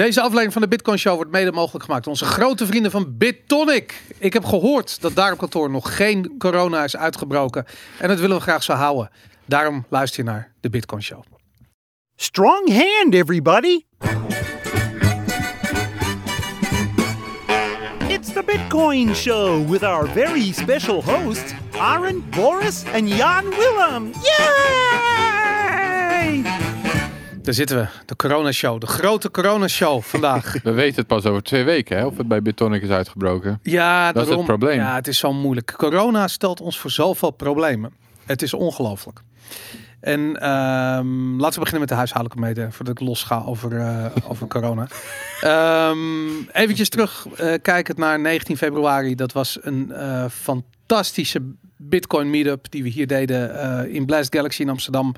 Deze aflevering van de Bitcoin Show wordt mede mogelijk gemaakt door onze grote vrienden van BitTonic. Ik heb gehoord dat daar op kantoor nog geen corona is uitgebroken. En dat willen we graag zo houden. Daarom luister je naar de Bitcoin Show. Strong hand, everybody! It's the Bitcoin Show with our very special hosts, Aaron, Boris, and Jan Willem. Yay! Daar zitten we, de Corona Show, de grote Corona Show vandaag. We weten het pas over twee weken, hè, of het bij Bitonic is uitgebroken. Ja, Dat is het probleem. Ja, het is zo moeilijk. Corona stelt ons voor zoveel problemen. Het is ongelooflijk. En ehm, laten we beginnen met de huishoudelijke mededeling voordat ik los ga over, eh, over corona. Ehm eventjes terug eh, kijkend naar 19 februari. Dat was een eh, fantastische Bitcoin meetup die we hier deden in Blast Galaxy in Amsterdam.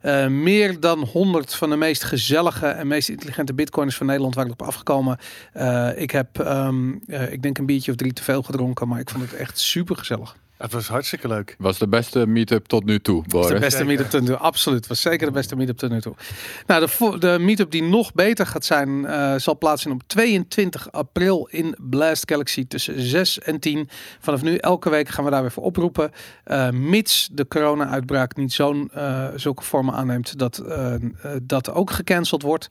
Eh, meer dan 100 van de meest gezellige en meest intelligente bitcoiners van Nederland waren erop afgekomen. Eh, ik heb, ehm, eh, ik denk een biertje of drie te veel gedronken, maar ik vond het echt super gezellig. Het was hartstikke leuk. Was de beste meetup tot nu toe, is de beste meetup tot nu toe. Absoluut. Was zeker de beste meetup tot nu toe. Nou, de, de meetup die nog beter gaat zijn, eh, zal plaatsvinden op 22 april in Blast Galaxy tussen 6 en 10. Vanaf nu elke week gaan we daar weer voor oproepen. Eh, mits de corona-uitbraak niet zo'n eh, zulke vormen aanneemt dat dat ook gecanceld wordt.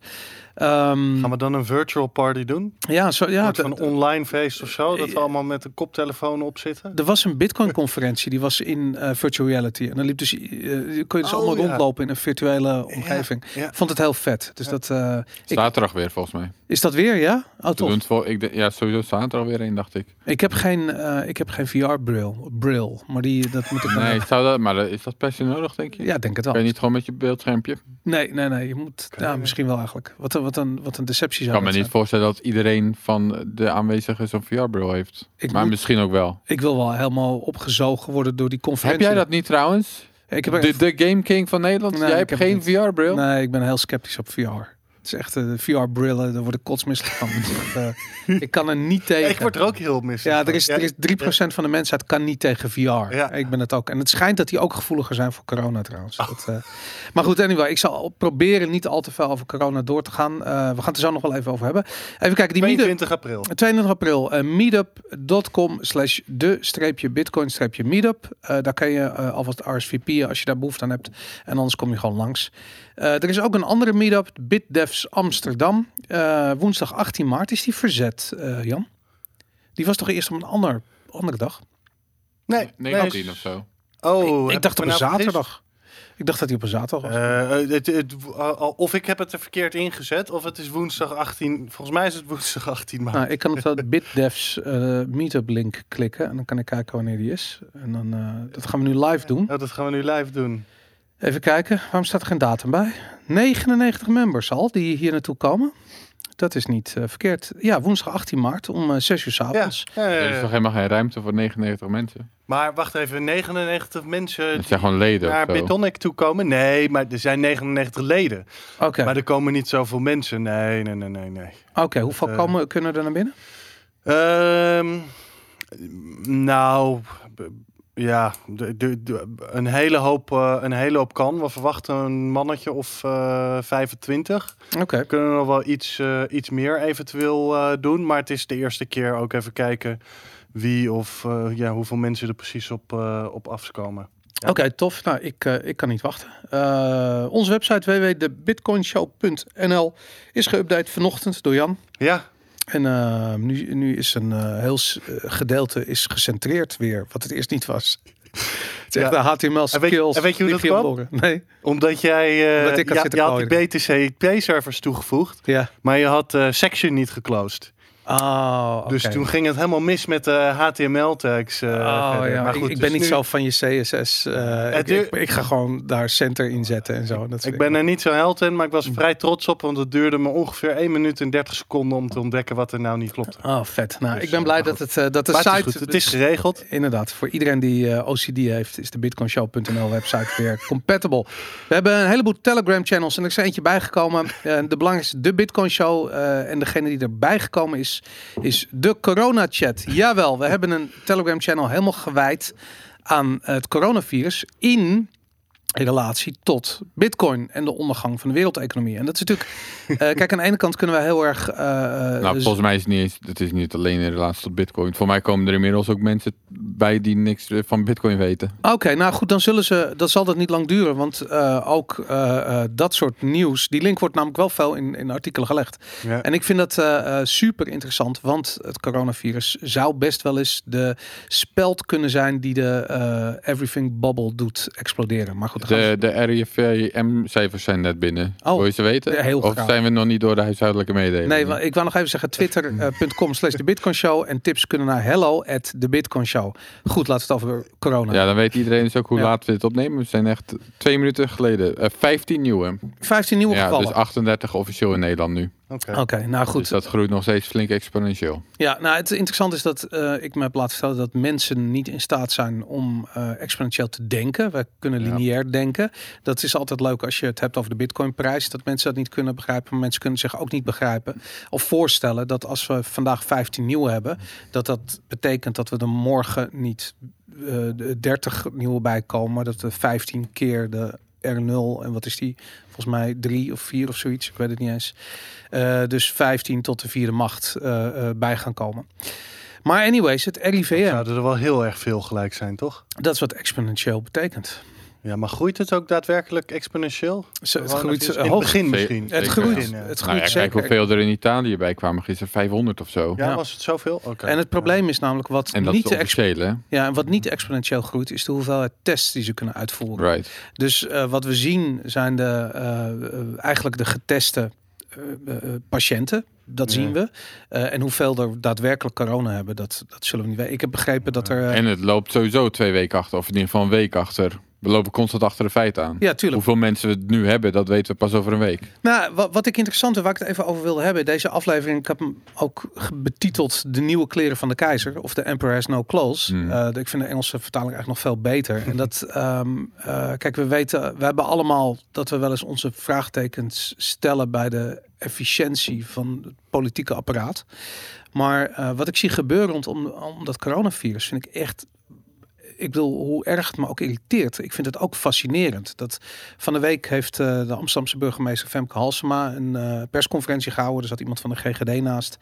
Ehm, Gaan we dan een virtual party doen? ja, zo, ja, een online feest of zo? Dat we allemaal met een koptelefoon op zitten? Er was een Bitcoin-conferentie, die was in eh, virtual reality. En dan liep dus, eh, kon je dus Oh, allemaal ja. rondlopen in een virtuele omgeving. ja. Vond het heel vet. Dus dat, eh, ik, Zaterdag weer, volgens mij. is dat weer, ja? Oh, tof. ik, denk- ja, sowieso zaterdag weer één, dacht ik. Ik heb geen, eh, ik heb geen VR-bril, bril, maar die, dat moet ik Nee, zou dat, maar is dat per se nodig, denk je? Ja, denk het wel. Kan je niet gewoon met je beeldschermpje? Nee, nee, nee. Je moet, ja, misschien wel eigenlijk. Wat wat een, wat een deceptie Ik zou kan me niet voorstellen dat iedereen van de aanwezigen zo'n VR-bril heeft. Ik maar moet- misschien ook wel. Ik wil wel helemaal opgezogen worden door die Heb conferentie. jij dat niet trouwens? Ik heb De, de Game King van Nederland? Nee, jij ik hebt heb geen. VR-bril? Nee, ik ben heel sceptisch op VR. Het is echt eh, de VR-brillen, daar word ik kotsmisselijk van. Echt, eh, ik kan er niet tegen. Ik word er ook heel misselijk Ja, er is, er is 3% van de mensheid kan niet tegen VR. Ja. Ik ben het ook. En het schijnt dat die ook gevoeliger zijn voor corona trouwens. Dat, eh, maar goed, anyway, ik zal proberen niet al te veel over corona door te gaan. Eh, we gaan het er zo nog wel even over hebben. Even kijken, die meetup. 22 april. 22 april, uh, meetup.com slash de streepje bitcoin streepje meetup. Eh, daar kan je eh, alvast RSVP'en als je daar behoefte aan hebt. En anders kom je gewoon langs. Eh, er is ook een andere meetup, BitDevs Amsterdam. Eh, woensdag 18 maart is die verzet, eh, Jan. Die was toch eerst op een ander, andere dag? Nee, 19 nee. of zo. Oh, ik dacht op een nou zaterdag. Ik dacht dat hij op een zaterdag was. Het, het, al- of ik heb het er verkeerd ingezet, of het is woensdag 18. Volgens mij is het woensdag 18 maart. Nou, ik kan op dat BitDevs eh, meetup link klikken en dan kan ik kijken wanneer die is. En dan, eh, dat gaan we nu live doen. Oh, dat gaan we nu live doen. Even kijken, waarom staat er geen datum bij? 99 members al die hier naartoe komen. Dat is niet eh, verkeerd. Ja, woensdag 18 maart om eh 6 uur s Ja, avonds. ja, ja, Er is ja. toch helemaal geen ruimte voor 99 mensen? Maar wacht even, 99 mensen Het zijn gewoon leden naar of zo. Bitonic toe komen? Nee, maar er zijn 99 leden. Oké, Maar er komen niet zoveel mensen. Nee, nee, nee, nee, nee. Oké, hoeveel eh, komen, kunnen er naar binnen? Ehm, nou, ja, de, de, de- een, hele hoop, eh, een hele hoop kan. We verwachten een mannetje of eh 25. Oké, We kunnen nog wel iets, eh, iets meer eventueel eh, doen. Maar het is de eerste keer ook even kijken wie of eh, ja, hoeveel mensen er precies op, eh, op afkomen. Ja. Oké, tof. Nou, ik, eh, ik kan niet wachten. Eh, onze website www.debitcoinshow.nl is geüpdate vanochtend door Jan. Ja, En eh, nu, nu is een eh, heel eh, gedeelte is gecentreerd weer, wat het eerst niet was. Het is echt de HTML En weet- skills. en weet je hoe dat kwam? Nee. omdat jij... eh, Omdat ik had ja, je had die klooien. BTC-servers toegevoegd. Ja. Maar je had section niet geclosed. Oh. Dus toen ging het helemaal mis met de HTML-tags. eh, Oh ja, Maar ik, goed, ik dus ben niet nu- zo van je CSS. eh, ik, duur- ik, ik ga gewoon daar center inzetten en zo. Dat Ik ben er niet zo held in, maar ik was vrij trots op. Want het duurde me ongeveer 1 minuut en 30 seconden om te ontdekken wat er nou niet klopt. Oh, vet. Nou, Dus, ik ben eh, blij dat, het, eh, dat de Maar het site... is goed, het is geregeld. Inderdaad, voor iedereen die eh, OCD heeft, is de bitcoinshow.nl website weer compatible. We hebben een heleboel Telegram channels en er is eentje bijgekomen. Eh, de belangrijkste, de Bitcoin Show. eh, en degene die erbij gekomen is, is de Corona Chat. Jawel, we hebben een Telegram channel helemaal gewijd aan het coronavirus in relatie tot Bitcoin en de ondergang van de wereldeconomie. En dat is natuurlijk, eh, kijk, aan de ene kant kunnen we heel erg. eh, Nou, dus- volgens mij is het niet het is niet alleen in relatie tot bitcoin. Voor mij komen er inmiddels ook mensen bij die niks van bitcoin weten. Oké, nou goed, dan zullen ze, dat zal dat niet lang duren, want eh, ook eh, eh, dat soort nieuws, die link wordt namelijk wel veel in, in artikelen gelegd. Ja. En ik vind dat eh, eh, super interessant, want het coronavirus zou best wel eens de speld kunnen zijn die de eh, everything bubble doet exploderen. Maar goed, De, de RIVM-cijfers zijn net binnen. Oh, Wil je ze weten? heel of graag. zijn we nog niet door de huishoudelijke mededeling? Nee, ik wou nog even zeggen twitter.com slash de Bitcoin Show en tips kunnen naar hello at de Bitcoin Show. Goed, laten we het over corona. Ja, dan weet iedereen dus ook hoe Ja. laat we dit opnemen. We zijn echt twee minuten geleden. eh 15 nieuwe. 15 nieuwe Ja, gevallen. dus 38 officieel in Nederland nu. Oké. Oké, nou goed. Dus dat groeit nog steeds flink exponentieel. Ja, nou het interessante is dat eh, ik me heb laten vertellen dat mensen niet in staat zijn om eh, exponentieel te denken. We kunnen Ja. lineair denken. Dat is altijd leuk als je het hebt over de bitcoinprijs. Dat mensen dat niet kunnen begrijpen. Maar mensen kunnen zich ook niet begrijpen of voorstellen dat als we vandaag 15 nieuwe hebben, dat dat betekent dat we er morgen niet eh, de 30 nieuwe bij komen. Maar dat we 15 keer de R0 en wat is die? Volgens mij drie of vier of zoiets. Ik weet het niet eens. Eh, dus 15 tot de vierde macht eh, eh, bij gaan komen. Maar anyways, het RIVM, Zouden er wel heel erg veel gelijk zijn, toch? dat is wat exponentieel betekent. Ja, maar groeit het ook daadwerkelijk exponentieel? Ze- Het Gewoon groeit eh, in het hoog. begin misschien. Het Zeker. groeit, Begin, ja. het groeit Nou ja, kijk hoeveel er in Italië bij kwamen gisteren. 500 of zo. Ja, Ja. was het zoveel? Oké. En het probleem is namelijk wat En dat niet, is te de expo- officiële, hè? ja, en wat niet exponentieel groeit, is de hoeveelheid tests die ze kunnen uitvoeren. Right. Dus eh, wat we zien zijn de, eh, eh, eigenlijk de geteste eh, eh, patiënten. Dat Ja. zien we. Eh, en hoeveel er daadwerkelijk corona hebben, dat, dat zullen we niet weten. Ik heb begrepen dat er... eh, En het loopt sowieso twee weken achter. Of in ieder geval een week achter. We lopen constant achter de feiten aan. ja, tuurlijk. Hoeveel mensen we het nu hebben, dat weten we pas over een week. Nou, wat, wat ik interessant vind, waar ik het even over wilde hebben. Deze aflevering, ik heb hem ook betiteld De Nieuwe Kleren van de Keizer. Of The Emperor Has No Clothes. Hmm. Eh, ik vind de Engelse vertaling eigenlijk nog veel beter. en dat, ehm, eh, kijk, we weten, we hebben allemaal dat we wel eens onze vraagtekens stellen bij de efficiëntie van het politieke apparaat. Maar eh, wat ik zie gebeuren rondom om dat coronavirus vind ik echt ik bedoel, hoe erg het me ook irriteert. Ik vind het ook fascinerend. Dat van de week heeft eh, de Amsterdamse burgemeester Femke Halsema een eh, persconferentie gehouden. Er zat iemand van de GGD naast.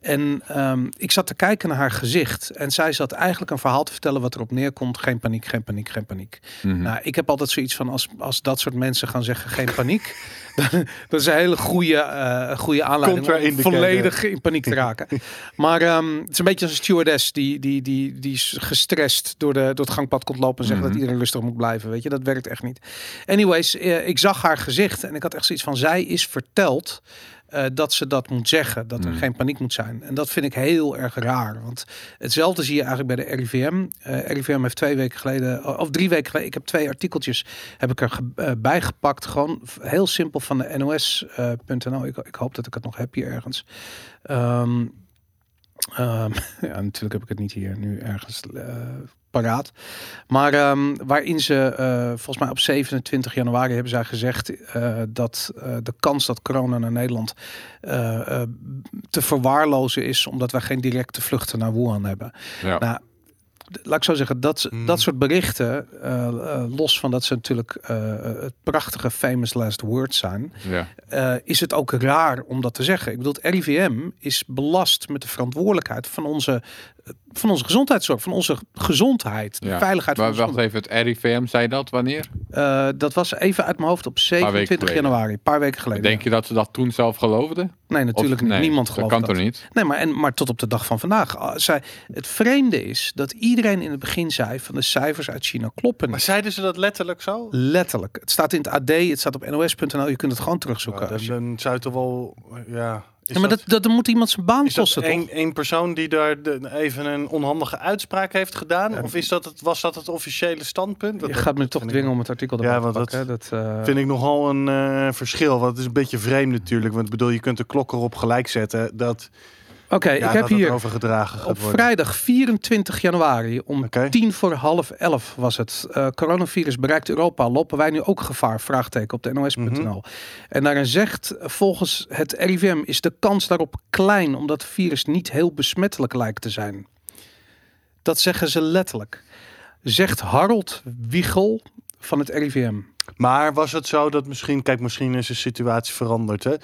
En ehm, ik zat te kijken naar haar gezicht. En zij zat eigenlijk een verhaal te vertellen wat erop neerkomt. Geen paniek, geen paniek, geen paniek. Mhm. Nou, ik heb altijd zoiets van als, als dat soort mensen gaan zeggen geen paniek. dan, dat is een hele goede, eh goede aanleiding om volledig in paniek te raken. maar ehm, het is een beetje als een stewardess die, die, die, die is gestrest door, de, door het gangpad komt lopen en Mhm. dat iedereen rustig moet blijven. Weet je, dat werkt echt niet. Anyways, eh, ik zag haar gezicht en ik had echt zoiets van zij is verteld eh, dat ze dat moet zeggen, dat er Mhm. geen paniek moet zijn. En dat vind ik heel erg raar. Want hetzelfde zie je eigenlijk bij de RIVM. Eh RIVM heeft twee weken geleden, of drie weken geleden, ik heb twee artikeltjes heb ik er eh, bijgepakt. Gewoon heel simpel van de NOS.nl. ik, ik hoop dat ik het nog heb hier ergens. Ehm, ehm, ja, natuurlijk heb ik het niet hier nu ergens eh, paraat. Maar ehm, waarin ze, eh, volgens mij op 27 januari hebben zij gezegd eh, dat de kans dat corona naar Nederland te verwaarlozen is, omdat wij geen directe vluchten naar Wuhan hebben. Ja. Nou, laat ik zo zeggen, dat, dat soort berichten, eh, eh, los van dat ze natuurlijk eh, het prachtige famous last words zijn, ja. is het ook raar om dat te zeggen. Ik bedoel, RIVM is belast met de verantwoordelijkheid van onze, van onze gezondheidszorg, van onze gezondheid, de Ja. veiligheid van Maar wacht even, het RIVM zei dat wanneer? eh, dat was even uit mijn hoofd op 27 geleden. januari, een paar weken geleden. Denk je dat ze dat toen zelf geloofden? Nee, natuurlijk Of- niet. nee, Niemand dat gelooft kan dat. toch niet? Nee, maar, en, maar tot op de dag van vandaag. Ah, Zij, het vreemde is dat iedereen in het begin zei van de cijfers uit China kloppen Maar niet. zeiden ze dat letterlijk zo? Letterlijk. Het staat in het AD, het staat op nos.nl. Je kunt het gewoon terugzoeken. Nou, als dan, je- dan zou het toch wel... Ja, ja, maar dat, dat, dan moet iemand zijn baan Is dat kosten, toch? één, één persoon die daar de- even een onhandige uitspraak heeft gedaan? Of is dat het, was dat het officiële standpunt? Je Dat- gaat me dat toch dwingen ik, om het artikel Ja, erbij te want pakken. Dat, eh, vind ik nogal een eh, verschil. Want het is een beetje vreemd natuurlijk. Want ik bedoel, je kunt de klok erop gelijk zetten dat, Oké, ja, ik heb hier overgedragen op worden. vrijdag 24 januari om Oké. tien voor half elf was het. Eh, coronavirus bereikt Europa. Lopen wij nu ook gevaar? Vraagteken op de nos.nl. Mhm. En daarin zegt, volgens het RIVM is de kans daarop klein, omdat het virus niet heel besmettelijk lijkt te zijn. Dat zeggen ze letterlijk. Zegt Harold Wiegel van het RIVM. Maar was het zo dat misschien, kijk, misschien is de situatie veranderd, hè?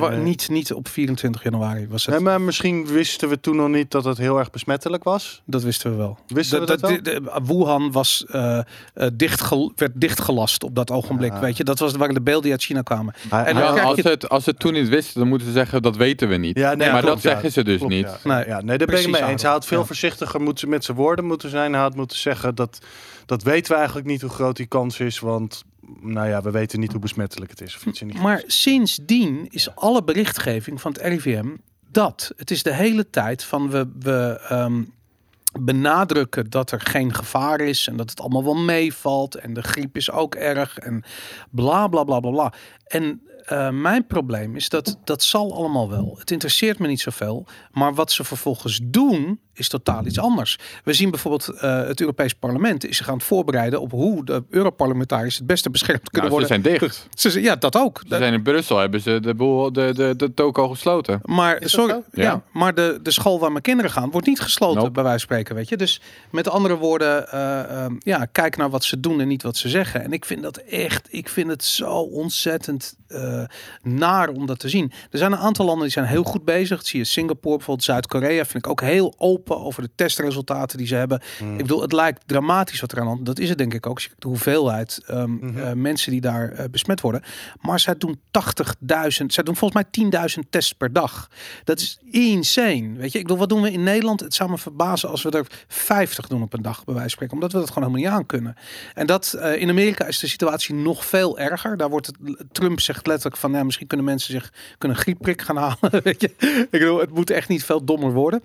Maar wa- niet, niet op 24 januari was het. Nee, maar misschien wisten we toen nog niet dat het heel erg besmettelijk was. Dat wisten we wel. Wisten we dat wel? de- de- Wuhan was, eh, eh, dichtgel- werd dichtgelast op dat ogenblik. Ja. Weet je, dat was, waren de beelden die uit China kwamen. Hij- En hij- dan Ja, krijg als, je- ze het, als ze het toen niet wisten, dan moeten ze zeggen dat weten we niet. Ja, nee, maar klopt, dat ja. zeggen ze dus Klopt, niet. Ja. Nee. Nee, ja, nee, daar ben ik Precies, mee eens. Hij had veel Ja. voorzichtiger moeten, met zijn woorden moeten zijn. Hij had moeten zeggen dat dat weten we eigenlijk niet hoe groot die kans is, want nou ja, we weten niet hoe besmettelijk het is of iets in die Maar sindsdien is alle berichtgeving van het RIVM dat. Het is de hele tijd van we, we ehm, benadrukken dat er geen gevaar is en dat het allemaal wel meevalt en de griep is ook erg en bla bla bla bla bla. En eh, mijn probleem is dat dat zal allemaal wel. Het interesseert me niet zoveel. Maar wat ze vervolgens doen is totaal iets anders. We zien bijvoorbeeld eh, het Europees Parlement is zich aan het voorbereiden op hoe de Europarlementariërs het beste beschermd kunnen Nou, ze worden. zijn dicht. Ze, ze- ja, dat ook. Ze zijn in Brussel, hebben ze de, boel, de, de, de toko gesloten. Maar, sorry, ja. Ja. maar de, de school waar mijn kinderen gaan, wordt niet gesloten, Nope. bij wijze van spreken. Weet je? Dus met andere woorden, eh, ehm, ja, kijk naar wat ze doen en niet wat ze zeggen. En ik vind dat echt, ik vind het zo ontzettend eh, naar om dat te zien. Er zijn een aantal landen die zijn heel goed bezig. Dat zie je Singapore, bijvoorbeeld Zuid-Korea, vind ik ook heel open over de testresultaten die ze hebben. Hmm. Ik bedoel, het lijkt dramatisch wat er aan hand. Dat is het denk ik ook. Als je kijkt de hoeveelheid ehm, Mhm. eh, mensen die daar eh, besmet worden. Maar zij doen 80.000, zij doen volgens mij 10.000 tests per dag. Dat is insane. Weet je, ik bedoel, wat doen we in Nederland? Het zou me verbazen als we er 50 doen op een dag, bij wijze van spreken. Omdat we dat gewoon helemaal niet aan kunnen. En dat eh, in Amerika is de situatie nog veel erger. Daar wordt het, Trump zegt letterlijk van, ja, misschien kunnen mensen zich kunnen griepprik gaan halen. Weet je, ik bedoel, het moet echt niet veel dommer worden.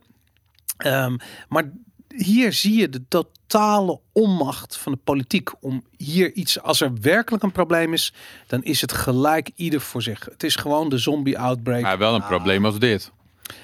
Ehm, maar hier zie je de totale onmacht van de politiek om hier iets, als er werkelijk een probleem is, dan is het gelijk ieder voor zich. Het is gewoon de zombie outbreak. Maar wel een probleem als dit.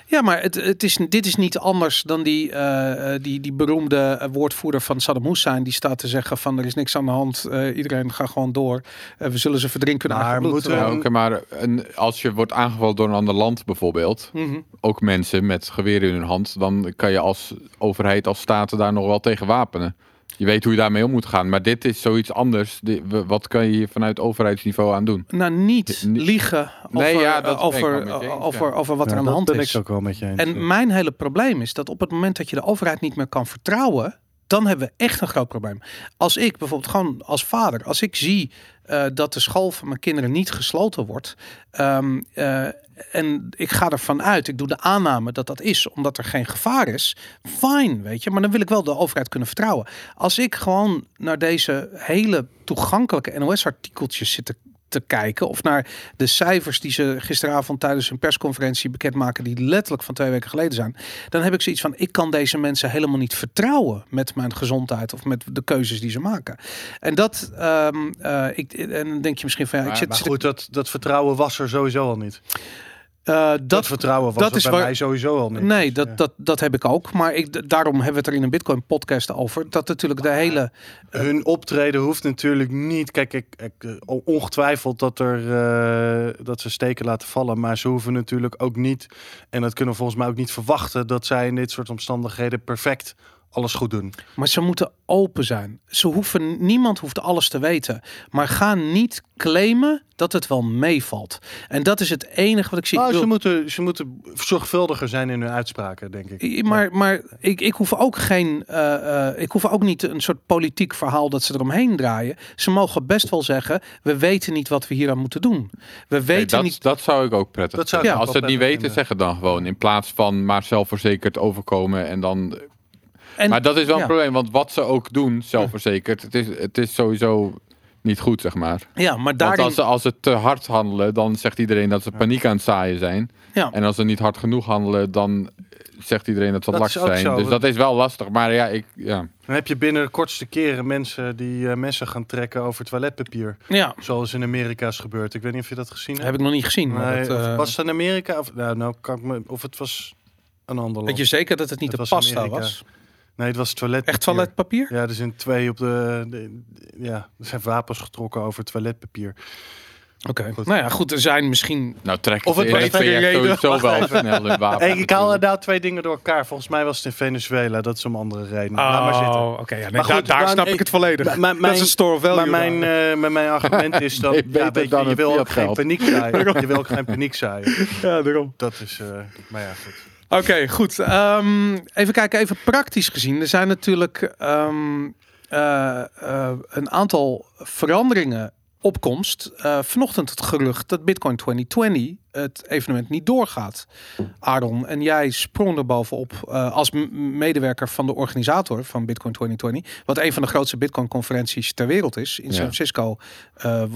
Ja, maar het, het is, dit is niet anders dan die, eh, eh, die, die beroemde eh, woordvoerder van Saddam Hussein. Die staat te zeggen van er is niks aan de hand. eh, iedereen gaat gewoon door. Eh, we zullen ze verdrinken in Maar moeten we- Ja, oké, maar een, als je wordt aangevallen door een ander land bijvoorbeeld, Mhm. ook mensen met geweren in hun hand, dan kan je als overheid, als staten daar nog wel tegen wapenen. Je weet hoe je daarmee om moet gaan. Maar dit is zoiets anders. Wat kan je hier vanuit overheidsniveau aan doen? Nou, niet liegen over, Nee, ja, dat eh, over, wel met je eens, over, ja. over wat er aan de dat hand ben is. ik ook wel met je eens. En mijn hele probleem is dat op het moment dat je de overheid niet meer kan vertrouwen, dan hebben we echt een groot probleem. Als ik bijvoorbeeld gewoon als vader, als ik zie eh, dat de school van mijn kinderen niet gesloten wordt, ehm, eh, en ik ga ervan uit, ik doe de aanname dat dat is omdat er geen gevaar is, fijn, weet je, maar dan wil ik wel de overheid kunnen vertrouwen. Als ik gewoon naar deze hele toegankelijke NOS-artikeltjes zit te te kijken. Of naar de cijfers die ze gisteravond tijdens een persconferentie bekendmaken. Die letterlijk van twee weken geleden zijn. Dan heb ik zoiets van, ik kan deze mensen helemaal niet vertrouwen met mijn gezondheid. Of met de keuzes die ze maken. En dat, ehm, eh, ik, en dan denk je misschien van, ja, ik zit... maar goed, dat, dat vertrouwen was er sowieso al niet. Eh, Dat, dat, vertrouwen was dat is bij waar- mij sowieso al niet. nee, Dus, dat, ja. dat, dat heb ik ook. Maar ik, daarom hebben we het er in een Bitcoin podcast over. Dat natuurlijk de hele... Hun optreden hoeft natuurlijk niet. Kijk, ik, ik, eh, ongetwijfeld dat, er, eh, dat ze steken laten vallen. Maar ze hoeven natuurlijk ook niet. En dat kunnen we volgens mij ook niet verwachten. dat zij in dit soort omstandigheden perfect alles goed doen. Maar ze moeten open zijn. Ze hoeven, niemand hoeft alles te weten. Maar ga niet claimen dat het wel meevalt. En dat is het enige wat ik zie. Ik ze, moeten, ze moeten zorgvuldiger zijn in hun uitspraken, denk ik. Maar, maar ik, ik hoef ook geen. eh, eh, ik hoef ook niet een soort politiek verhaal dat ze eromheen draaien. Ze mogen best wel zeggen: we weten niet wat we hier aan moeten doen. We Nee, weten dat, niet. dat zou ik ook prettig Dat zou Als ze het niet weten, prettig zeg het dan gewoon. In plaats van maar zelfverzekerd overkomen en dan... En, maar dat is wel een ja. probleem, want wat ze ook doen, zelfverzekerd, het is, het is sowieso niet goed, zeg maar. ja, maar Want daarin. als ze, als ze te hard handelen, dan zegt iedereen dat ze paniek aan het zaaien zijn. ja. En als ze niet hard genoeg handelen, dan zegt iedereen dat ze Dat laks is ook zijn. zo. Dus dat is wel lastig. Maar ja, ik, ja. Dan heb je binnen de kortste keren mensen die eh, messen gaan trekken over toiletpapier. ja, Zoals in Amerika is gebeurd. Ik weet niet of je dat gezien hebt. heb ik nog niet gezien. Maar Nee, dat, eh, was het in Amerika? Of, nou, nou kan ik me, of het was een ander land. weet je zeker dat het niet Het de was pasta Amerika. Nee, het was toiletpapier. Echt toiletpapier? Ja, er zijn twee op de, de- Ja, er zijn wapens getrokken over toiletpapier. Oké. Nou ja, goed. Er zijn misschien... Nou, trek Of het verder reden. sowieso wel even. snel wapen. Hey, ik haal inderdaad twee dingen door elkaar. Volgens mij was het in Venezuela. Dat is om andere redenen. Laat maar zitten. Oh, oké. ja, nee, Maar daar goed, daar snap ik ik- het volledig. Maar- maar dat is een store value. Maar mijn, daar. eh, maar mijn argument is dan, Nee, ja, weet je, dan je wil ook geen paniek zaaien. Je wil ook geen paniek zaaien. ja, daarom. Dat is, eh, maar ja, goed. Oké, goed. Ehm, even kijken, even praktisch gezien. Er zijn natuurlijk ehm, eh, eh, een aantal veranderingen opkomst. Eh, vanochtend het gerucht dat Bitcoin 2020 het evenement niet doorgaat. Aaron, en jij sprong er bovenop als medewerker van de organisator van Bitcoin 2020. Wat een van de grootste Bitcoin-conferenties ter wereld is in Ja. San Francisco.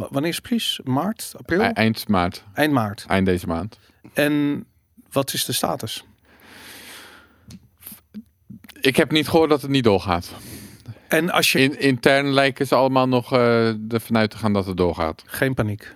Wanneer is het precies? Maart? April? E- Eind maart, Eind maart. eind deze maand. En wat is de status? Ik heb niet gehoord dat het niet doorgaat. En als je In, intern lijken ze allemaal nog eh ervan uit te gaan dat het doorgaat. Geen paniek.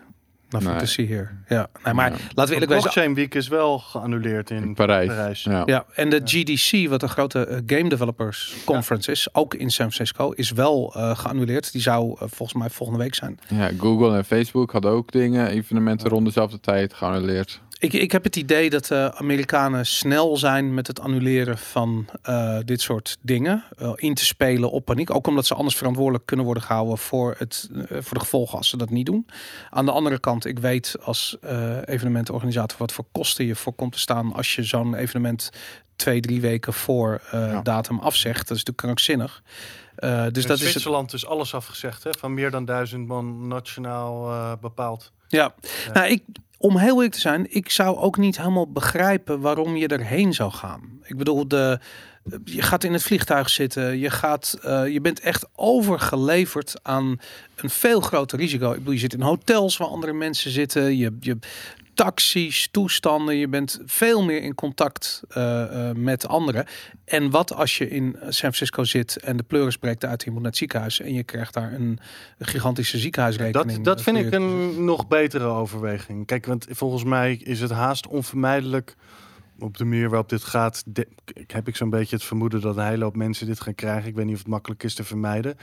Nothing Nee. to see here. Ja, nee, maar Ja. laten we De eerlijk. Blockchain Week is wel geannuleerd in, In Parijs. Parijs. Ja. Ja, en de GDC, wat een grote eh, Game Developers Conference is, ook in San Francisco, is wel eh, geannuleerd. Die zou volgens mij volgende week zijn. Ja, Google en Facebook hadden ook dingen, evenementen rond dezelfde tijd geannuleerd. Ik, ik heb het idee dat de Amerikanen snel zijn met het annuleren van eh, dit soort dingen. eh, in te spelen op paniek. Ook omdat ze anders verantwoordelijk kunnen worden gehouden voor, het, eh, voor de gevolgen als ze dat niet doen. Aan de andere kant, ik weet als eh evenementenorganisator wat voor kosten je voor komt te staan als je zo'n evenement twee, drie weken voor eh, Ja. datum afzegt. Dat is natuurlijk krankzinnig. Eh, dus Dus dat is het. Zwitserland is alles afgezegd, hè? Van meer dan duizend man nationaal eh, bepaald. Ja, nou, ik, om heel eerlijk te zijn, ik zou ook niet helemaal begrijpen waarom je erheen zou gaan. Ik bedoel, de, je gaat in het vliegtuig zitten, je, gaat, eh, je bent echt overgeleverd aan een veel groter risico. Ik bedoel, je zit in hotels waar andere mensen zitten, je, je taxis, toestanden, je bent veel meer in contact eh, eh, met anderen. En wat als je in San Francisco zit en de pleuris breekt uit, je moet naar het ziekenhuis en je krijgt daar een gigantische ziekenhuisrekening. Dat, dat vind ik een nog betere overweging. Kijk, want volgens mij is het haast onvermijdelijk. Op de manier waarop dit gaat, de- heb ik zo'n beetje het vermoeden dat een hele hoop mensen dit gaan krijgen. Ik weet niet of het makkelijk is te vermijden.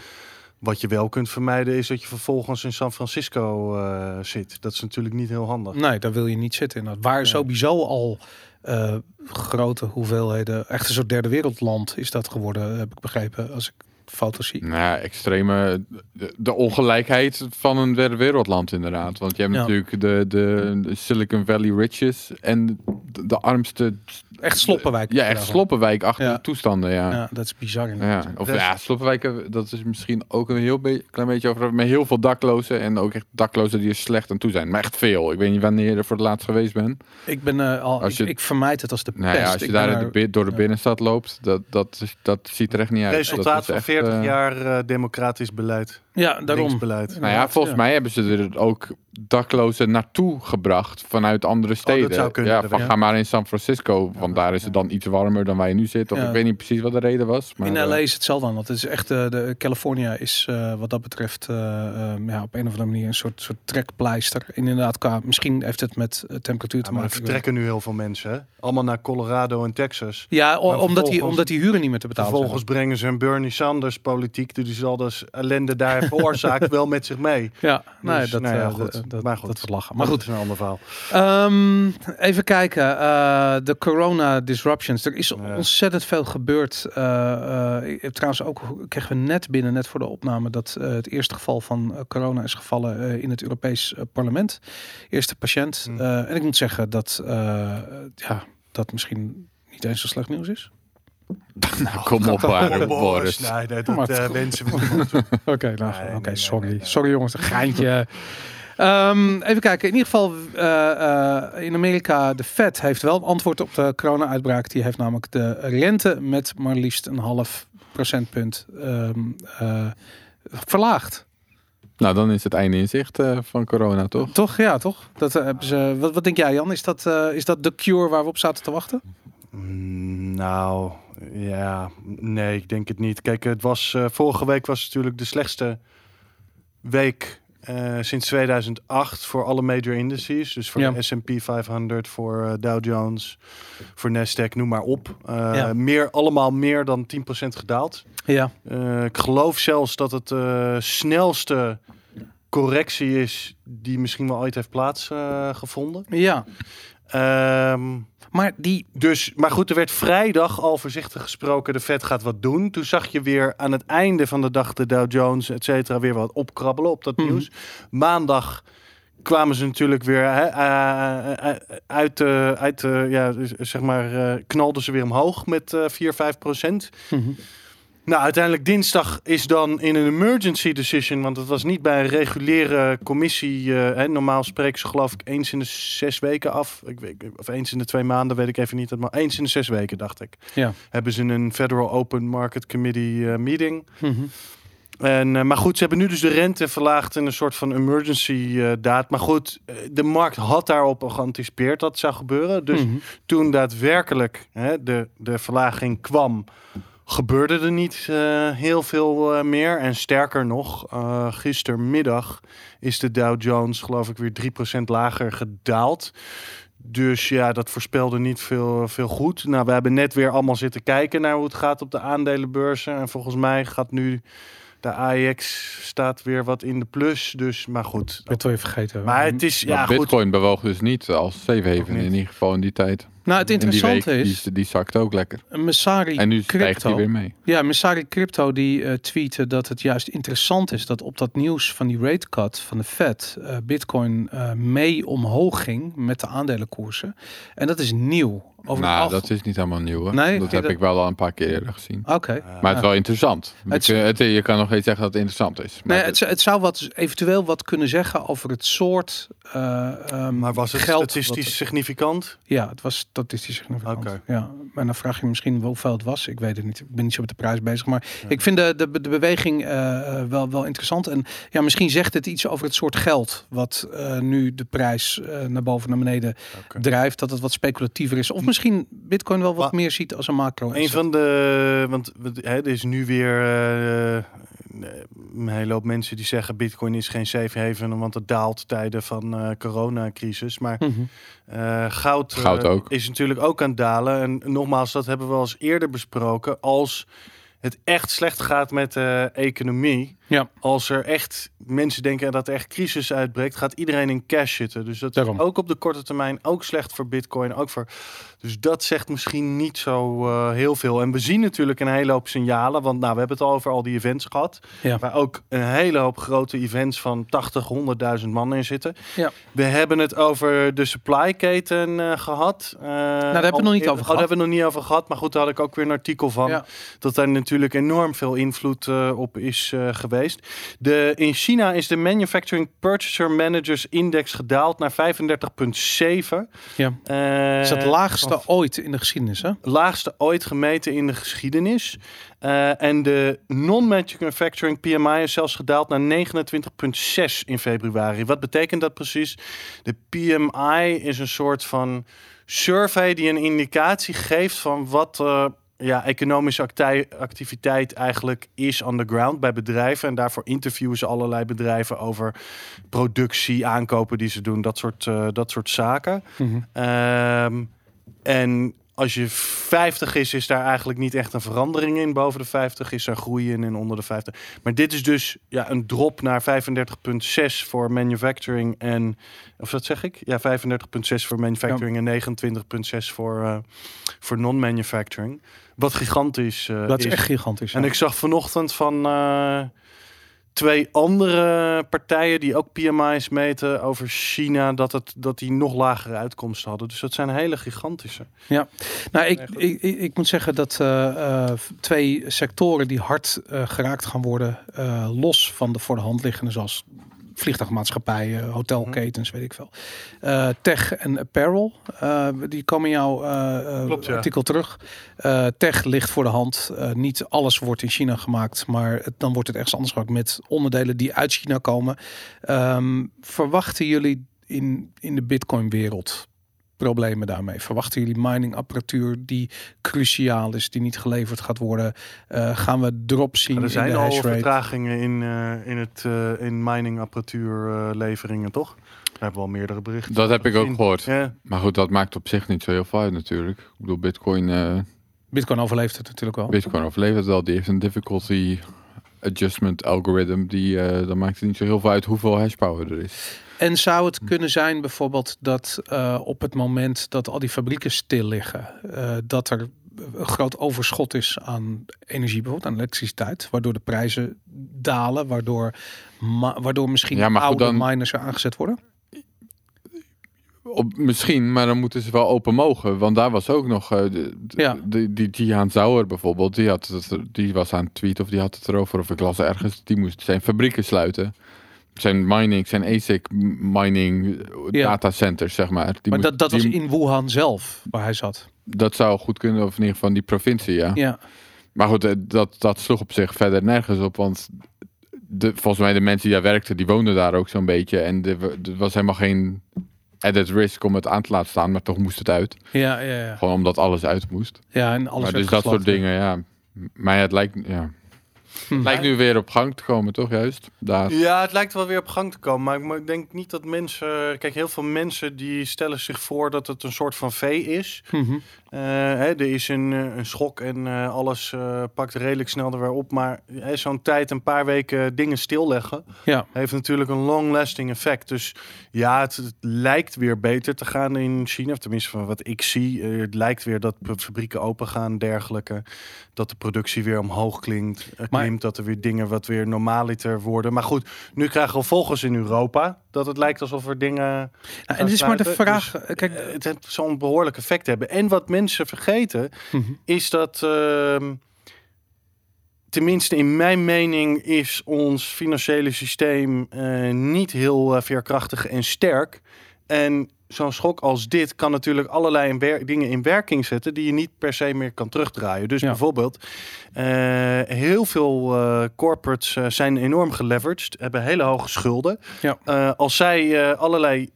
Wat je wel kunt vermijden is dat je vervolgens in San Francisco eh, zit. Dat is natuurlijk niet heel handig. Nee, daar wil je niet zitten. inderdaad. Waar sowieso al eh, grote hoeveelheden, echt een soort derde wereldland is dat geworden, heb ik begrepen, als ik foto's zie. Nou ja, extreme. De, de ongelijkheid van een derde wereldland, inderdaad. Want je hebt Ja. natuurlijk de, de, de Silicon Valley riches en de, de armste. Echt sloppenwijk. Ja, echt sloppenwijk achter Ja. de toestanden. Ja. Ja, dat is bizar. Ja, inderdaad. of Rest- ja, sloppenwijken, dat is misschien ook een heel be- klein beetje over, met heel veel daklozen en ook echt daklozen die er slecht aan toe zijn. Maar echt veel. Ik weet niet wanneer je er voor het laatst geweest bent. Ik ben eh, al, Als je- ik, ik vermijd het als de Nou ja, pest. als je Ik daar door de binnenstad loopt, dat, dat, dat ziet er echt niet uit. Resultaat van echt, 40 eh, jaar eh, democratisch beleid. Ja, daarom. Linksbeleid. Nou ja, volgens Ja. mij hebben ze er ook daklozen naartoe gebracht vanuit andere steden. Oh, zou kunnen, ja, van ga maar in San Francisco, want daar is het dan iets warmer dan waar je nu zit. Of Ja. ik weet niet precies wat de reden was. Maar, in eh, LA is hetzelfde aan. Het is echt eh, de California is eh, wat dat betreft eh, eh, ja, op een of andere manier een soort, soort trekpleister. Inderdaad, qua, misschien heeft het met eh, temperatuur te Ja, maar er maken. vertrekken nu heel veel mensen. Hè? Allemaal naar Colorado en Texas. Ja, o- omdat die, omdat die huren niet meer te betalen zijn. Vervolgens brengen ze een Bernie Sanders politiek. Die zal dus ellende daar veroorzaakt wel met zich mee. Ja, nee, Dus, dat, nou ja, eh, goed. dat, Maar goed. dat wordt lachen. Maar goed, dat is een ander verhaal. Ehm, even kijken. eh, de corona disruptions. Er is Ja. ontzettend veel gebeurd. Ik heb trouwens ook kregen we net binnen, net voor de opname, dat het eerste geval van corona is gevallen in het Europees Parlement. Eerste patiënt. Eh, en ik moet zeggen dat ja, dat misschien niet eens zo slecht nieuws is. Nou, kom op, Aaron, Boris. Nee, dat het- eh, wensen we. Oké, nou, Nee, sorry. nee, nee. Sorry jongens, een geintje. Ehm, even kijken. In ieder geval, eh, eh, in Amerika, de Fed heeft wel een antwoord op de corona-uitbraak. Die heeft namelijk de rente met maar liefst een half procentpunt ehm, eh, verlaagd. Nou, dan is het einde in zicht eh, van corona, toch? Toch? Ja, toch? Dat, hebben ze, wat, wat denk jij, Jan? Is dat, eh, is dat de cure waar we op zaten te wachten? Mm, Nou, ja, nee, ik denk het niet. Kijk, het was, eh, vorige week was natuurlijk de slechtste week eh, sinds 2008 voor alle major indices. Dus voor Ja. de S&P 500, voor eh, Dow Jones, voor Nasdaq, noem maar op. Ja. meer, allemaal meer dan 10% gedaald. Ja. Ik geloof zelfs dat het snelste correctie is die misschien wel ooit heeft plaatsgevonden. Ja, Ehm maar die... dus, maar goed, er werd vrijdag al voorzichtig gesproken, de Fed gaat wat doen. Toen zag je weer aan het einde van de dag de Dow Jones, et cetera, weer wat opkrabbelen op dat Mhm. nieuws. Maandag kwamen ze natuurlijk weer hè, eh, eh, uit, de uit de ja, zeg maar, eh, knalden ze weer omhoog met eh 4, 5 procent. Mhm. Nou, uiteindelijk dinsdag is dan in een emergency decision, want het was niet bij een reguliere commissie. eh, hè, normaal spreken ze geloof ik eens in de zes weken af. Ik weet, of eens in de twee maanden, weet ik even niet. Maar eens in de zes weken, dacht ik. Ja. Hebben ze een Federal Open Market Committee eh, meeting. Mhm. En, eh, maar goed, ze hebben nu dus de rente verlaagd in een soort van emergency daad. Maar goed, de markt had daarop al geanticipeerd dat het zou gebeuren. Dus Mhm. toen daadwerkelijk hè, de, de verlaging kwam, gebeurde er niet eh, heel veel eh, meer. En sterker nog, eh, gistermiddag is de Dow Jones geloof ik weer 3% lager gedaald. Dus ja, dat voorspelde niet veel, veel goed. Nou, we hebben net weer allemaal zitten kijken naar hoe het gaat op de aandelenbeurzen. En volgens mij gaat nu de AEX staat weer wat in de plus. Dus, maar goed. Dat wil je vergeten. Maar het is, Maar ja goed. Bitcoin bewoog dus niet als safe haven niet. in ieder geval in die tijd. Nou, het interessante week, is, Die, die zakt ook lekker. Messari En nu stijgt Crypto... hij weer mee. Ja, Messari Crypto die eh tweette dat het juist interessant is dat op dat nieuws van die rate cut van de Fed eh, Bitcoin eh, mee omhoog ging met de aandelenkoersen. En dat is nieuw. Over nou, dat is niet helemaal nieuw hoor. Nee, dat heb dat- ik wel al een paar keer eerder gezien. Oké. Maar het is wel interessant. Het- Je, het, je kan nog eens zeggen dat het interessant is. Maar Nee, het, zou- het zou wat, eventueel wat kunnen zeggen over het soort eh, ehm, Maar was het geld. statistisch wat- significant? ja, het was statistisch significant. Oké. Ja, maar dan vraag je misschien hoeveel het was. Ik weet het niet. Ik ben niet zo met de prijs bezig. Maar ik vind de, de, de beweging eh, eh, wel, wel interessant. En ja, misschien zegt het iets over het soort geld wat eh, nu de prijs naar boven naar beneden drijft. Dat het wat speculatiever is. Of misschien Bitcoin wel wat Maar- meer ziet als een macro. Een van de, want we- hè, er is nu weer een hele hoop mensen die zeggen Bitcoin is geen safe haven, want het daalt tijden van coronacrisis. Maar Mhm. Eh, goud, eh, Goud is natuurlijk ook aan het dalen. En nogmaals, dat hebben we al eens eerder besproken. Als het echt slecht gaat met de economie, Ja. als er echt mensen denken dat er echt crisis uitbreekt, gaat iedereen in cash zitten. Dus dat Daarom. is ook op de korte termijn ook slecht voor Bitcoin, ook voor. Dus dat zegt misschien niet zo eh, heel veel. En we zien natuurlijk een hele hoop signalen, want nou, we hebben het al over al die events gehad, Ja. waar ook een hele hoop grote events van 80, 100.000 man in zitten. Ja. We hebben het over de supply keten eh, gehad. Uh, daar hebben we nog niet over Oh, daar gehad. hebben we nog niet over gehad, maar goed, daar had ik ook weer een artikel van Ja. dat daar natuurlijk enorm veel invloed eh, op is eh, geweest. De, in China is de Manufacturing Purchaser Managers Index gedaald naar 35,7. Ja. Eh, is dat het laagste of ooit in de geschiedenis, hè? laagste ooit gemeten in de geschiedenis. Eh, en de non-manufacturing PMI is zelfs gedaald naar 29,6 in februari. Wat betekent dat precies? De PMI is een soort van survey die een indicatie geeft van wat eh, ja, economische acti- activiteit eigenlijk is on the ground bij bedrijven. En daarvoor interviewen ze allerlei bedrijven over productie, aankopen die ze doen, dat soort, eh, dat soort zaken. Mhm. Ehm, en als je 50 is, is daar eigenlijk niet echt een verandering in. Boven de 50 is er groei in en onder de 50. Maar dit is dus ja, een drop naar 35,6 voor manufacturing en... Of wat zeg ik? Ja, 35,6 voor manufacturing en 29,6 voor, eh, voor non-manufacturing. Wat gigantisch eh, Dat is echt gigantisch. en ja. ik zag vanochtend van eh, twee andere partijen die ook PMI's meten over China, dat, het, dat die nog lagere uitkomsten hadden. Dus dat zijn hele gigantische. Nou, ik, ik, ik, ik moet zeggen dat eh, eh, twee sectoren die hard eh, geraakt gaan worden, los van de voor de hand liggende, zoals vliegtuigmaatschappijen, hotelketens, weet ik veel. Eh, tech en apparel, eh, die komen in jouw eh, Klopt, ja. artikel terug. Tech ligt voor de hand. Niet alles wordt in China gemaakt, maar het, dan wordt het ergens anders gemaakt met onderdelen die uit China komen. Ehm, verwachten jullie in, in de Bitcoin-wereld problemen daarmee? Verwachten jullie miningapparatuur die cruciaal is, die niet geleverd gaat worden? Eh, gaan we drop zien er in zijn de al hash rate? vertragingen in, eh, in, het, eh, in mining apparatuur eh, leveringen, toch? We hebben wel meerdere berichten. Dat heb ik ook gehoord. Ja, Maar goed, dat maakt op zich niet zo heel veel uit natuurlijk. Ik bedoel, Bitcoin, eh, Bitcoin overleeft het natuurlijk wel. Bitcoin overleeft het wel. Die heeft een difficulty adjustment algorithm, die, eh, dan maakt het niet zo heel veel uit hoeveel hash power er is. En zou het kunnen zijn bijvoorbeeld dat eh, op het moment dat al die fabrieken stil liggen, eh, dat er een groot overschot is aan energie, bijvoorbeeld aan elektriciteit, waardoor de prijzen dalen, waardoor, waardoor misschien Ja, maar oude dan- miners er aangezet worden? Op, misschien, maar dan moeten ze wel open mogen. Want daar was ook nog... eh, de, Ja. die, die Zauer bijvoorbeeld, die, had het, die was aan het tweet of die had het erover. Of ik las ergens, die moest zijn fabrieken sluiten. Zijn mining, zijn ASIC mining Ja. datacenters, zeg maar. Die Maar dat, dat was in Wuhan zelf, waar hij zat. dat zou goed kunnen, of in ieder geval die provincie, ja. Ja, Maar goed, eh, dat, dat sloeg op zich verder nergens op, want de, volgens mij de mensen die daar werkten, die woonden daar ook zo'n beetje. En er wa- was helemaal geen added risk om het aan te laten staan, maar toch moest het uit. ja, ja. Ja, Gewoon omdat alles uit moest. ja en alles maar dus dat soort dingen, ja. Maar het lijkt, ja. Hm. het lijkt nu weer op gang te komen, toch juist? Daar. Ja, het lijkt wel weer op gang te komen. Maar ik denk niet dat mensen... Kijk, heel veel mensen die stellen zich voor dat het een soort van V is. Mhm. Hè, er is een, eh, een schok en eh, alles eh, pakt redelijk snel er weer op. Maar zo'n tijd, een paar weken dingen stilleggen... Ja. heeft natuurlijk een long-lasting effect. Dus ja, het, het lijkt weer beter te gaan in China. Of tenminste, van wat ik zie. eh, het lijkt weer dat fabrieken open gaan dergelijke. Dat de productie weer omhoog klinkt. eh, Maar- klimt, dat er weer dingen wat weer normaliter worden. Maar goed, nu krijgen we volgens in Europa... dat het lijkt alsof er dingen... Nou, en het is maar de vraag, eh, kijk, het heeft zo'n behoorlijk effect hebben. En wat mensen vergeten, Mhm. is dat... ehm, tenminste in mijn mening is ons financiële systeem eh, niet heel eh, veerkrachtig en sterk. En zo'n schok als dit kan natuurlijk allerlei in dingen in werking zetten die je niet per se meer kan terugdraaien. Dus Ja. bijvoorbeeld, eh, heel veel eh, corporates eh, zijn enorm geleveraged, hebben hele hoge schulden. Ja. Als zij allerlei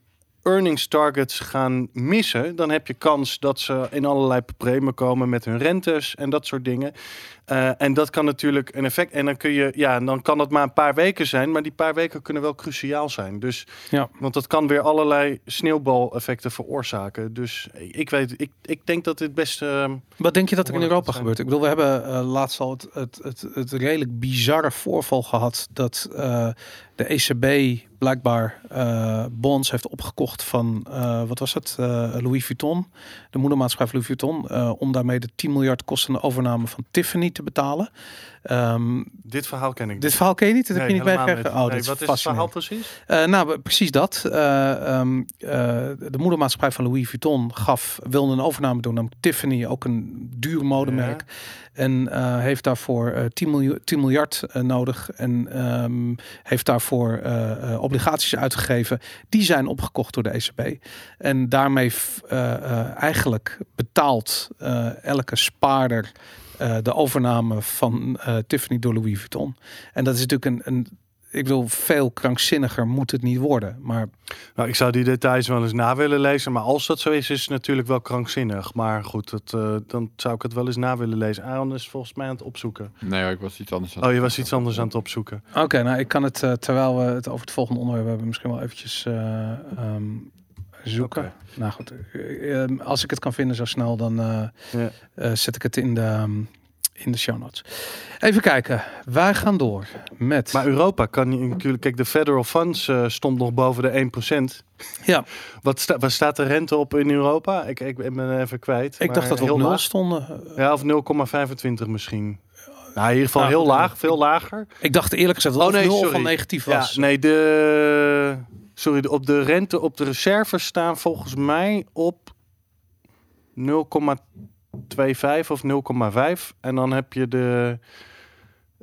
earnings targets gaan missen, dan heb je kans dat ze in allerlei problemen komen met hun rentes en dat soort dingen. Eh, en dat kan natuurlijk een effect. En dan kun je, ja, dan kan het maar een paar weken zijn, maar die paar weken kunnen wel cruciaal zijn. Dus, Ja. want dat kan weer allerlei sneeuwbaleffecten veroorzaken. Dus ik weet, ik, ik denk dat dit best. eh, Wat denk je dat er in Europa gebeurt? Ik bedoel, we hebben eh, laatst al het, het, het, het redelijk bizarre voorval gehad dat eh, de ECB blijkbaar eh, bonds heeft opgekocht van, wat was het, Louis Vuitton, de moedermaatschappij van Louis Vuitton, om daarmee de 10 miljard kostende overname van Tiffany te betalen. Ehm, dit verhaal ken ik. dit verhaal ken je niet? Dat heb je niet? Oh, Nee, dat wat is is het verhaal precies? Eh, nou, precies dat. Eh, ehm, eh, de moedermaatschappij van Louis Vuitton gaf, wilde een overname doen, namelijk Tiffany, ook een duur modemerk. En heeft daarvoor eh 10, miljoen, 10 miljard nodig. En ehm, heeft daarvoor obligaties uitgegeven. Die zijn opgekocht door de ECB. En daarmee eigenlijk betaalt elke spaarder de overname van Tiffany door Louis Vuitton. En dat is natuurlijk een, een ik bedoel, veel krankzinniger moet het niet worden. Maar Nou, ik zou die details wel eens na willen lezen. Maar als dat zo is, is het natuurlijk wel krankzinnig. Maar goed, dat, eh, dan zou ik het wel eens na willen lezen. Aaron is volgens mij aan het opzoeken. Nee, ik was iets anders aan Oh, je was iets anders aan het opzoeken. Oké, nou ik kan het eh, terwijl we het over het volgende onderwerp hebben, misschien wel eventjes eh, ehm, zoeken. Nou goed, eh, ehm, als ik het kan vinden zo snel, dan eh, eh, zet ik het in de, ehm, in de show notes. Even kijken, wij gaan door met. Maar Europa kan niet- natuurlijk... Kijk, de federal funds eh, stond nog boven de 1%. ja, Wat sta, waar staat de rente op in Europa? Ik, ik ben even kwijt. ik dacht dat we op heel nul laag. stonden. Ja, of 0,25 misschien. Nou, in ieder geval Nou, heel laag, veel lager. Ik dacht eerlijk gezegd dat Oh, het nee, sorry. van negatief Ja, was. nee, de... Sorry, de- op de rente, op de reserves staan volgens mij op 0,25 of 0,5. En dan heb je de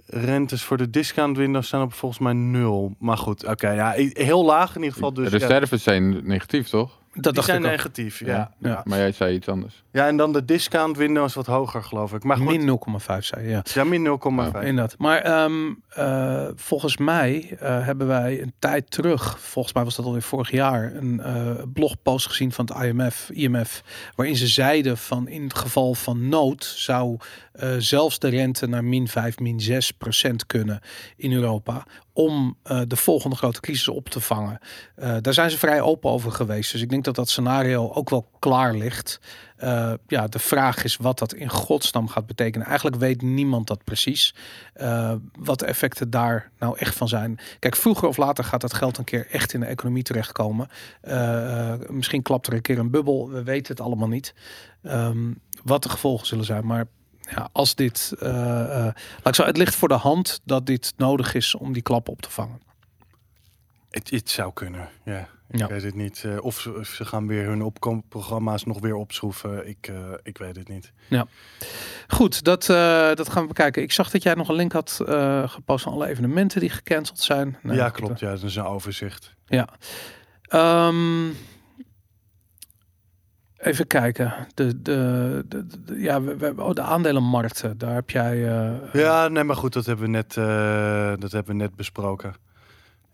rentes voor de discount window staan op volgens mij 0. Maar goed, oké, ja, heel laag in ieder geval. Dus de ja, reserves zijn negatief, toch? Dat die dacht zijn ik ook. negatief, ja. Ja, Ja. ja. Ja. Maar jij zei iets anders. en dan de discount window is wat hoger, geloof ik. Maar goed, Min 0,5 zei je, ja. ja, min 0,5. Inderdaad. Maar ehm, eh, volgens mij eh, hebben wij een tijd terug, volgens mij was dat alweer vorig jaar, een eh, blogpost gezien van het IMF, IMF, waarin ze zeiden van in het geval van nood zou eh, zelfs de rente naar min 5, min 6 procent kunnen in Europa. om eh, de volgende grote crisis op te vangen. Eh, daar zijn ze vrij open over geweest. Dus ik denk dat dat scenario ook wel klaar ligt. Ja, de vraag is wat dat in godsnaam gaat betekenen. Eigenlijk weet niemand dat precies. wat de effecten daar nou echt van zijn. Kijk, vroeger of later gaat dat geld een keer echt in de economie terechtkomen. Misschien klapt er een keer een bubbel. We weten het allemaal niet. Ehm, wat de gevolgen zullen zijn. Maar ja, als dit. eh, eh, laat ik zo, het ligt voor de hand dat dit nodig is om die klap op te vangen. Het, het zou kunnen, ja. Ik Ja. weet het niet. Eh, of, ze, of ze gaan weer hun opkomprogramma's nog weer opschroeven. Ik, ik weet het niet. Goed, dat, dat gaan we bekijken. Ik zag dat jij nog een link had gepost van alle evenementen die gecanceld zijn. Nee, ja, klopt. Ja, dat is een overzicht. Ja. Ehm, even kijken. De, de, de, de- ja, we, we, oh, de aandelenmarkten. Daar heb jij. eh, Ja, nee, maar goed, dat hebben we net, eh, dat hebben we net besproken.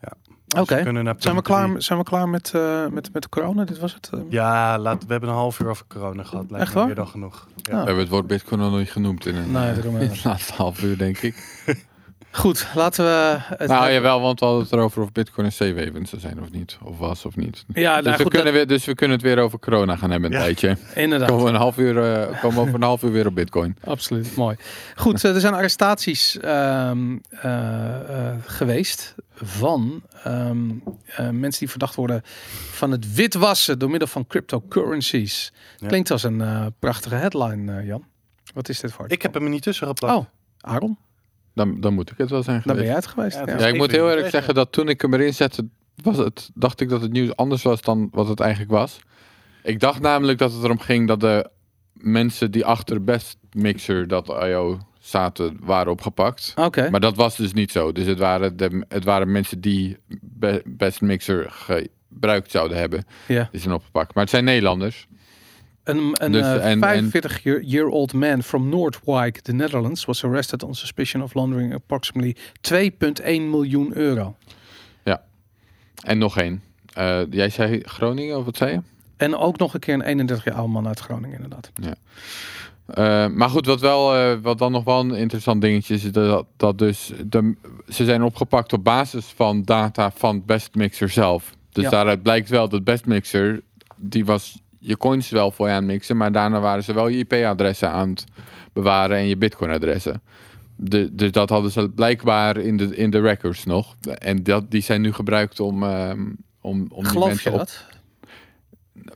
Ja. Dus Oké. Zijn we klaar, zijn we klaar met, eh, met, met de corona? Dit was het? Ja, laat, we hebben een half uur over corona gehad. Lijkt Echt waar? meer dan genoeg. Ja. We hebben het woord Bitcoin nog niet genoemd in een Nee, in het laatste half uur, denk ik. Goed, laten we. Het nou jawel, want we hadden het erover of Bitcoin een haven zou zijn of niet. Of was of niet. Ja, nou, dus, we goed, kunnen weer, dus we kunnen het weer over corona gaan hebben een Ja. tijdje. inderdaad. Komen we, een half uur, eh, komen we over een half uur weer op Bitcoin. Absoluut, mooi. Goed, eh, er zijn arrestaties ehm, eh, eh, geweest van ehm, eh, mensen die verdacht worden van het witwassen door middel van cryptocurrencies. Ja. Klinkt als een eh, prachtige headline, eh, Jan. Wat is dit voor? Ik heb hem er niet tussen geplakt. Oh, Aaron, Dan, dan moet ik het wel zijn daar ben geweest. jij het geweest. Ja, ik moet heel eerlijk zeggen dat toen ik hem erin zette, was het, dacht ik dat het nieuws anders was dan wat het eigenlijk was. Ik dacht namelijk dat het erom ging dat de mensen die achter Best Mixer, dat IO, zaten, waren opgepakt. Oké, Maar dat was dus niet zo. Dus het waren, de, het waren mensen die Be- Best Mixer gebruikt zouden hebben. ja. Die zijn opgepakt. Maar het zijn Nederlanders. Een, een Dus, eh, 45-year-old man from Noordwijk, the Netherlands, was arrested on suspicion of laundering approximately 2,1 miljoen euro. En nog één. Eh, jij zei Groningen, of wat zei je? En ook nog een keer een 31 jaar oude man uit Groningen, inderdaad. Eh, maar goed, wat, wel, wat dan nog wel een interessant dingetje is, is dat, dat dus de, ze zijn opgepakt op basis van data van Best Mixer zelf. Dus Ja. daaruit blijkt wel dat Best Mixer, die was je coins wel voor je aan mixen, maar daarna waren ze wel je IP-adressen aan het bewaren en je Bitcoin-adressen. De, dus dat hadden ze blijkbaar in de, in de records nog. En dat, die zijn nu gebruikt om, ehm, om, om die je mensen op dat?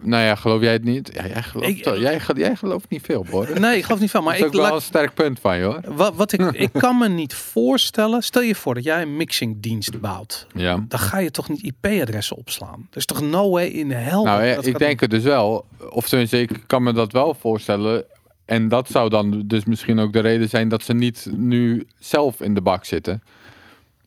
Nou ja, geloof jij het niet? Ja, jij, gelooft, Ik- jij, jij gelooft niet veel, hoor. Nee, ik geloof niet van. Maar dat is ik, ook wel een sterk punt van je, hoor. wat, wat ik, ik kan me niet voorstellen. Stel je voor dat jij een mixingdienst bouwt. Ja. Dan ga je toch niet IP-adressen opslaan. Er is toch no way in hell. Nou, dat ja, ik denk het dus wel. Of tenminste, ik kan me dat wel voorstellen. En dat zou dan dus misschien ook de reden zijn dat ze niet nu zelf in de bak zitten.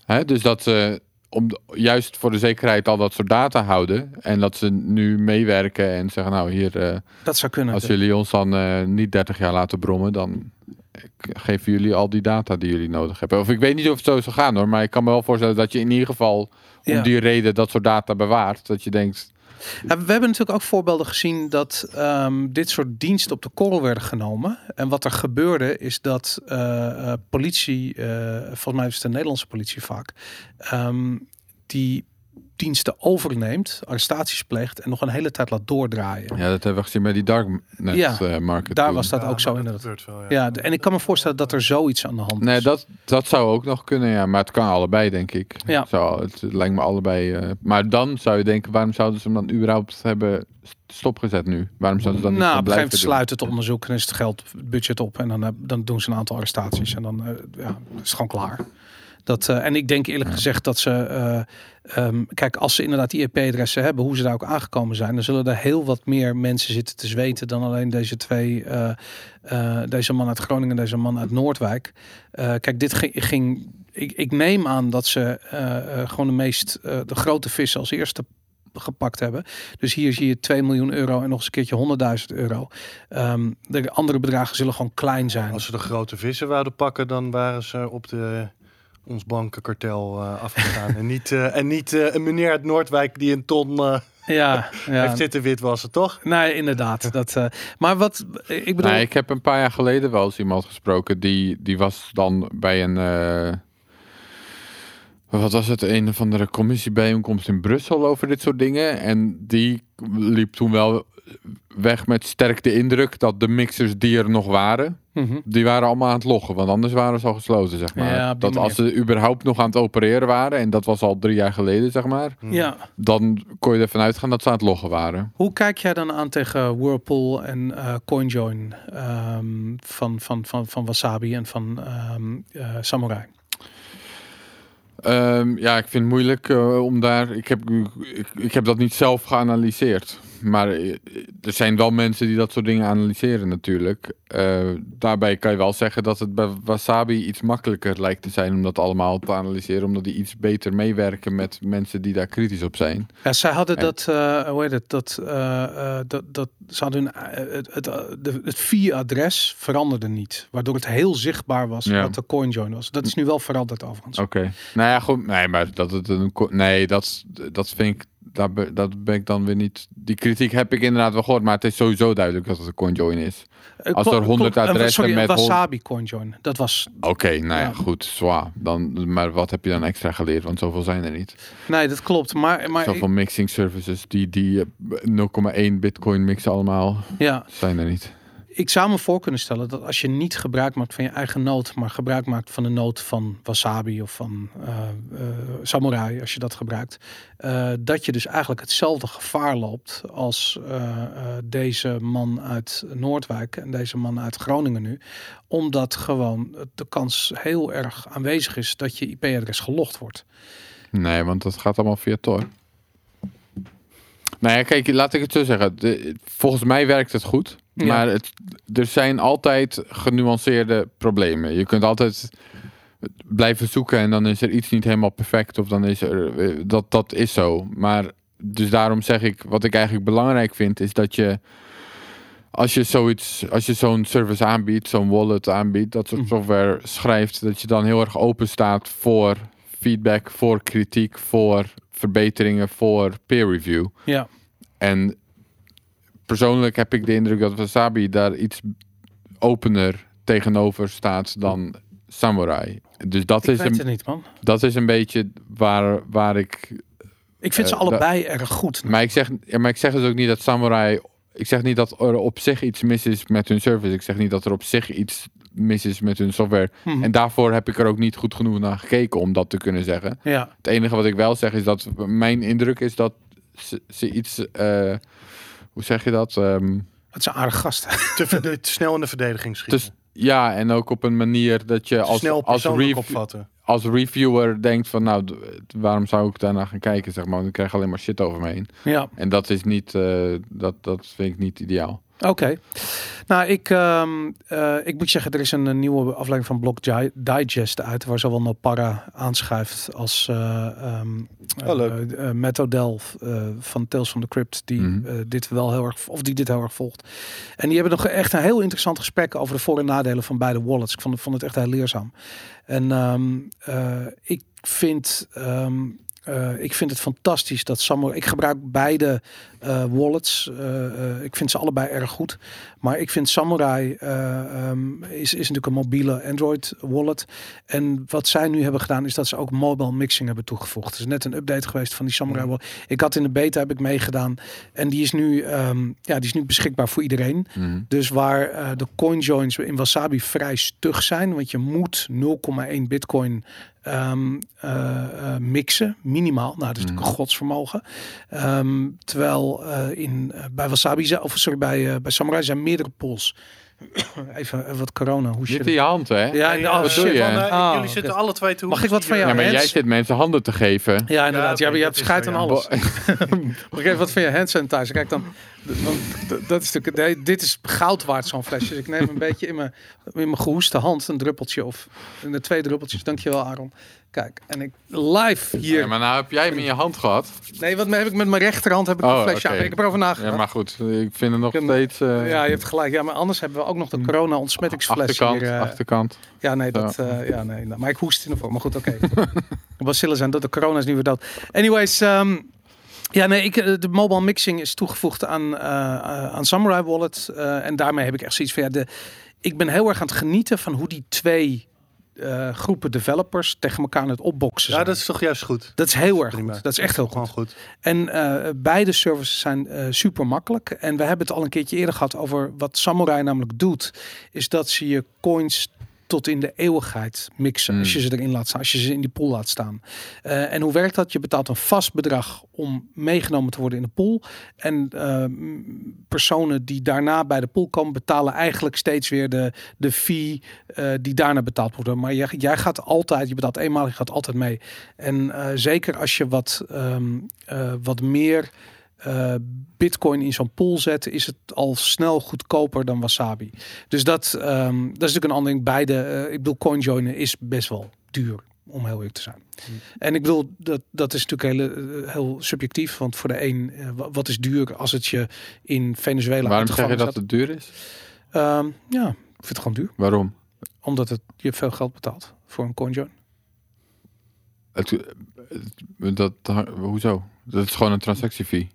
Hè? Dus dat ze om de- juist voor de zekerheid al dat soort data houden. En dat ze nu meewerken en zeggen, nou hier, eh. Dat zou kunnen. als jullie ons dan eh, niet 30 jaar laten brommen, dan geven jullie al die data die jullie nodig hebben. Of ik weet niet of het zo zou gaan hoor, maar ik kan me wel voorstellen dat je in ieder geval om Ja. die reden dat soort data bewaart. Dat je denkt, we hebben natuurlijk ook voorbeelden gezien dat ehm, dit soort diensten op de korrel werden genomen. En wat er gebeurde is dat eh, eh, politie, eh, volgens mij is het de Nederlandse politie vaak, ehm, die diensten overneemt, arrestaties pleegt en nog een hele tijd laat doordraaien. Ja, dat hebben we gezien bij die darknet Ja, eh, market. Daar toen. was dat Ja, ook zo in dat wel, ja. Ja, en ik kan me voorstellen dat er zoiets aan de hand is. Nee, dat, dat zou ook nog kunnen, ja. Maar het kan allebei, denk ik. Ja. Zou, het lijkt me allebei. eh, maar dan zou je denken, waarom zouden ze hem dan überhaupt hebben stopgezet nu? Waarom zouden ze dan niet nou, op een gegeven moment blijven doen? sluit het onderzoek en is het geld, budget op en dan, eh, dan doen ze een aantal arrestaties en dan ja, is het gewoon klaar. Dat, eh, en ik denk eerlijk gezegd dat ze, eh, ehm, kijk, als ze inderdaad die IP-adressen hebben, hoe ze daar ook aangekomen zijn, dan zullen er heel wat meer mensen zitten te zweten dan alleen deze twee, eh, deze man uit Groningen en deze man uit Noordwijk. Kijk, dit ging, ik, ik neem aan dat ze gewoon de meest, de grote vissen als eerste gepakt hebben. Dus hier zie je 2 miljoen euro en nog eens een keertje 100.000 euro. Ehm, de andere bedragen zullen gewoon klein zijn. Als ze de grote vissen wouden pakken, dan waren ze op de, ons bankenkartel eh afgegaan. en niet, eh, en niet eh, een meneer uit Noordwijk die een ton eh, Ja, ja. heeft zitten witwassen, toch? Nee, inderdaad. Dat, eh, maar wat ik bedoel, Nee, ik heb een paar jaar geleden wel eens iemand gesproken. Die, die was dan bij een. eh, Wat was het? Een of andere commissiebijeenkomst in Brussel over dit soort dingen. En die liep toen wel weg met sterk de indruk dat de mixers die er nog waren, Mhm. die waren allemaal aan het loggen. Want anders waren ze al gesloten, zeg maar. Ja, dat als ze überhaupt nog aan het opereren waren, en dat was al drie jaar geleden, zeg maar. Ja. Dan kon je ervan uitgaan dat ze aan het loggen waren. Hoe kijk jij dan aan tegen Whirlpool en eh, CoinJoin ehm, van, van, van, van Wasabi en van ehm, eh, Samurai? Ehm, ja, ik vind het moeilijk eh, om daar. Ik heb, ik, ik heb dat niet zelf geanalyseerd. Maar eh, er zijn wel mensen die dat soort dingen analyseren, natuurlijk. Eh, daarbij kan je wel zeggen dat het bij Wasabi iets makkelijker lijkt te zijn om dat allemaal te analyseren. Omdat die iets beter meewerken met mensen die daar kritisch op zijn. Ja, zij hadden En- dat, eh, hoe heet het, dat, dat, dat ze hadden hun, het, het, de, het VIA-adres veranderde niet, waardoor het heel zichtbaar was Ja. wat de CoinJoin was. Dat is nu wel veranderd overigens. Oké. Nou ja, goed. Nee, maar dat het een. Nee, dat, dat vind ik. Daar dat ben ik dan weer niet. Die kritiek heb ik inderdaad wel gehoord, maar het is sowieso duidelijk dat het een CoinJoin is. Eh, als er klopt, 100 klopt. Eh, adressen sorry, met Wasabi CoinJoin. Dat was, Oké, nou ja, Ja. goed, zwaar. Dan, maar wat heb je dan extra geleerd? Want zoveel zijn er niet. nee, dat klopt. Maar, maar Zoveel ik- mixing services die, die eh, 0,1 bitcoin mixen allemaal, ja, zijn er niet. Ik zou me voor kunnen stellen dat als je niet gebruik maakt van je eigen noot, maar gebruik maakt van de noot van Wasabi of van eh, eh, Samurai, als je dat gebruikt, eh, dat je dus eigenlijk hetzelfde gevaar loopt als deze man uit Noordwijk en deze man uit Groningen nu. Omdat gewoon de kans heel erg aanwezig is dat je IP-adres gelogd wordt. Nee, want dat gaat allemaal via Tor. Nou ja, kijk, laat ik het zo zeggen. Volgens mij werkt het goed. Ja. Maar het, er zijn altijd genuanceerde problemen. Je kunt altijd blijven zoeken en dan is er iets niet helemaal perfect. Of dan is er... eh, Dat, dat is zo. Maar dus daarom zeg ik, wat ik eigenlijk belangrijk vind, is dat je... Als je zoiets, als je zo'n service aanbiedt, zo'n wallet aanbiedt, dat soort Mhm. software schrijft, dat je dan heel erg open staat voor feedback, voor kritiek, voor verbeteringen, voor peer review. Ja, En persoonlijk heb ik de indruk dat Wasabi daar iets opener tegenover staat dan Samurai. Dus dat, ik is een, niet man. dat is een beetje waar, waar ik. Ik vind ze Eh, allebei erg goed. Maar ik, zeg, maar ik zeg dus ook niet dat Samurai. Ik zeg niet dat er op zich iets mis is met hun service. Ik zeg niet dat er op zich iets mis is met hun software. Mhm. En daarvoor heb ik er ook niet goed genoeg naar gekeken om dat te kunnen zeggen. Ja, Het enige wat ik wel zeg is dat mijn indruk is dat ze, ze iets. eh, hoe zeg je dat? Ehm, het zijn aardige gasten. Te, snel in de verdediging schieten. dus, ja, en ook op een manier dat je als, snel als, rev- opvatten. als reviewer denkt van nou, waarom zou ik daarna gaan kijken? Zeg maar, want ik krijg alleen maar shit over me heen. ja. En dat is niet, eh, dat, dat vind ik niet ideaal. Oké. Nou, ik, ehm, eh, ik moet zeggen, er is een, nieuwe aflevering van Block Digest uit, waar zowel Nopara aanschuift als eh ehm Oh, leuk. Matt O'Dell eh, van Tales from the Crypt, die Mhm. eh, dit wel heel erg, of die dit heel erg volgt. En die hebben nog echt een heel interessant gesprek over de voor- en nadelen van beide wallets. Ik vond, vond het echt heel leerzaam. En ehm, eh, ik vind. ehm, eh, ik vind het fantastisch dat Samurai. Ik gebruik beide eh, wallets. Eh, ik vind ze allebei erg goed. Maar ik vind Samurai eh, ehm, is, is natuurlijk een mobiele Android wallet. En wat zij nu hebben gedaan is dat ze ook mobile mixing hebben toegevoegd. Het is net een update geweest van die Samurai wallet. Ik had in de beta heb ik meegedaan. En die is nu, ehm, ja, die is nu beschikbaar voor iedereen. Mhm. Dus waar de coinjoins in Wasabi vrij stug zijn, want je moet 0,1 bitcoin ehm, eh, eh, mixen, minimaal. Nou, dat is natuurlijk een godsvermogen. Ehm, terwijl eh, in, bij Wasabi, of sorry, bij, bij Samurai zijn meerdere pools. even, even wat corona, hoe shit. in je hand, hè? Ja, eh, wat doe je? van, eh, Oh, jullie zitten alle twee te Mag ik wat van jou? Ja, maar jij zit mensen handen te geven. Ja, inderdaad. Ja, je hebt scheid aan ja. alles. Mag ik even wat van je hand sanitizer? Kijk dan, want dat is natuurlijk, nee, dit is goud waard zo'n flesje. Dus ik neem een beetje in mijn, in mijn gehoeste hand een druppeltje of in de twee druppeltjes. Dankjewel Aaron. Kijk, en ik live hier. Ja, maar nou heb jij hem in je hand gehad. Nee, wat heb ik met mijn rechterhand heb ik Oh, een flesje oké. aan. Ik heb erover nagedacht. Ja, maar goed, ik vind het nog steeds... eh, Ja, je hebt gelijk. Ja, maar anders hebben we ook nog de corona ontsmettingsfles achterkant, hier. eh, achterkant. Ja, nee, dat, eh, ja, nee, nou, maar ik hoest in de vorm. Maar goed, oké. De bacillen zijn dat, de corona is nu weer. Anyways, ehm, ja, nee, ik, de mobile mixing is toegevoegd aan, aan Samurai Wallet. en daarmee heb ik echt zoiets van, ja, de, ik ben heel erg aan het genieten van hoe die twee eh, groepen developers tegen elkaar aan het opboksen Ja, dat is toch juist goed. Dat is heel erg Prima. goed. Dat is echt heel Gewoon goed. goed. En eh, beide services zijn eh, super makkelijk. En we hebben het al een keertje eerder gehad over wat Samurai namelijk doet. Is dat ze je coins tot in de eeuwigheid mixen. Mm. Als je ze erin laat staan. Als je ze in die pool laat staan. Eh, en hoe werkt dat? Je betaalt een vast bedrag om meegenomen te worden in de pool. En eh, m, personen die daarna bij de pool komen betalen eigenlijk steeds weer de, de fee eh, die daarna betaald wordt. Maar jij, jij gaat altijd, je betaalt eenmalig, je gaat altijd mee. En eh, zeker als je wat, ehm, eh, wat meer eh, bitcoin in zo'n pool zet, is het al snel goedkoper dan wasabi. Dus dat, ehm, dat is natuurlijk een ander ding. Beide, eh, ik bedoel, coin joinen is best wel duur. Om heel eerlijk te zijn. En ik bedoel, dat, dat is natuurlijk heel, eh, heel subjectief. Want voor de een, wa- wat is duur als het je in Venezuela Waarom zeg je dat het duur is? Ehm, ja, ik vind het gewoon duur. Waarom? Omdat het, je veel geld betaalt voor een coin join. Het, het- dat, hoezo? Dat is gewoon een transactiefee.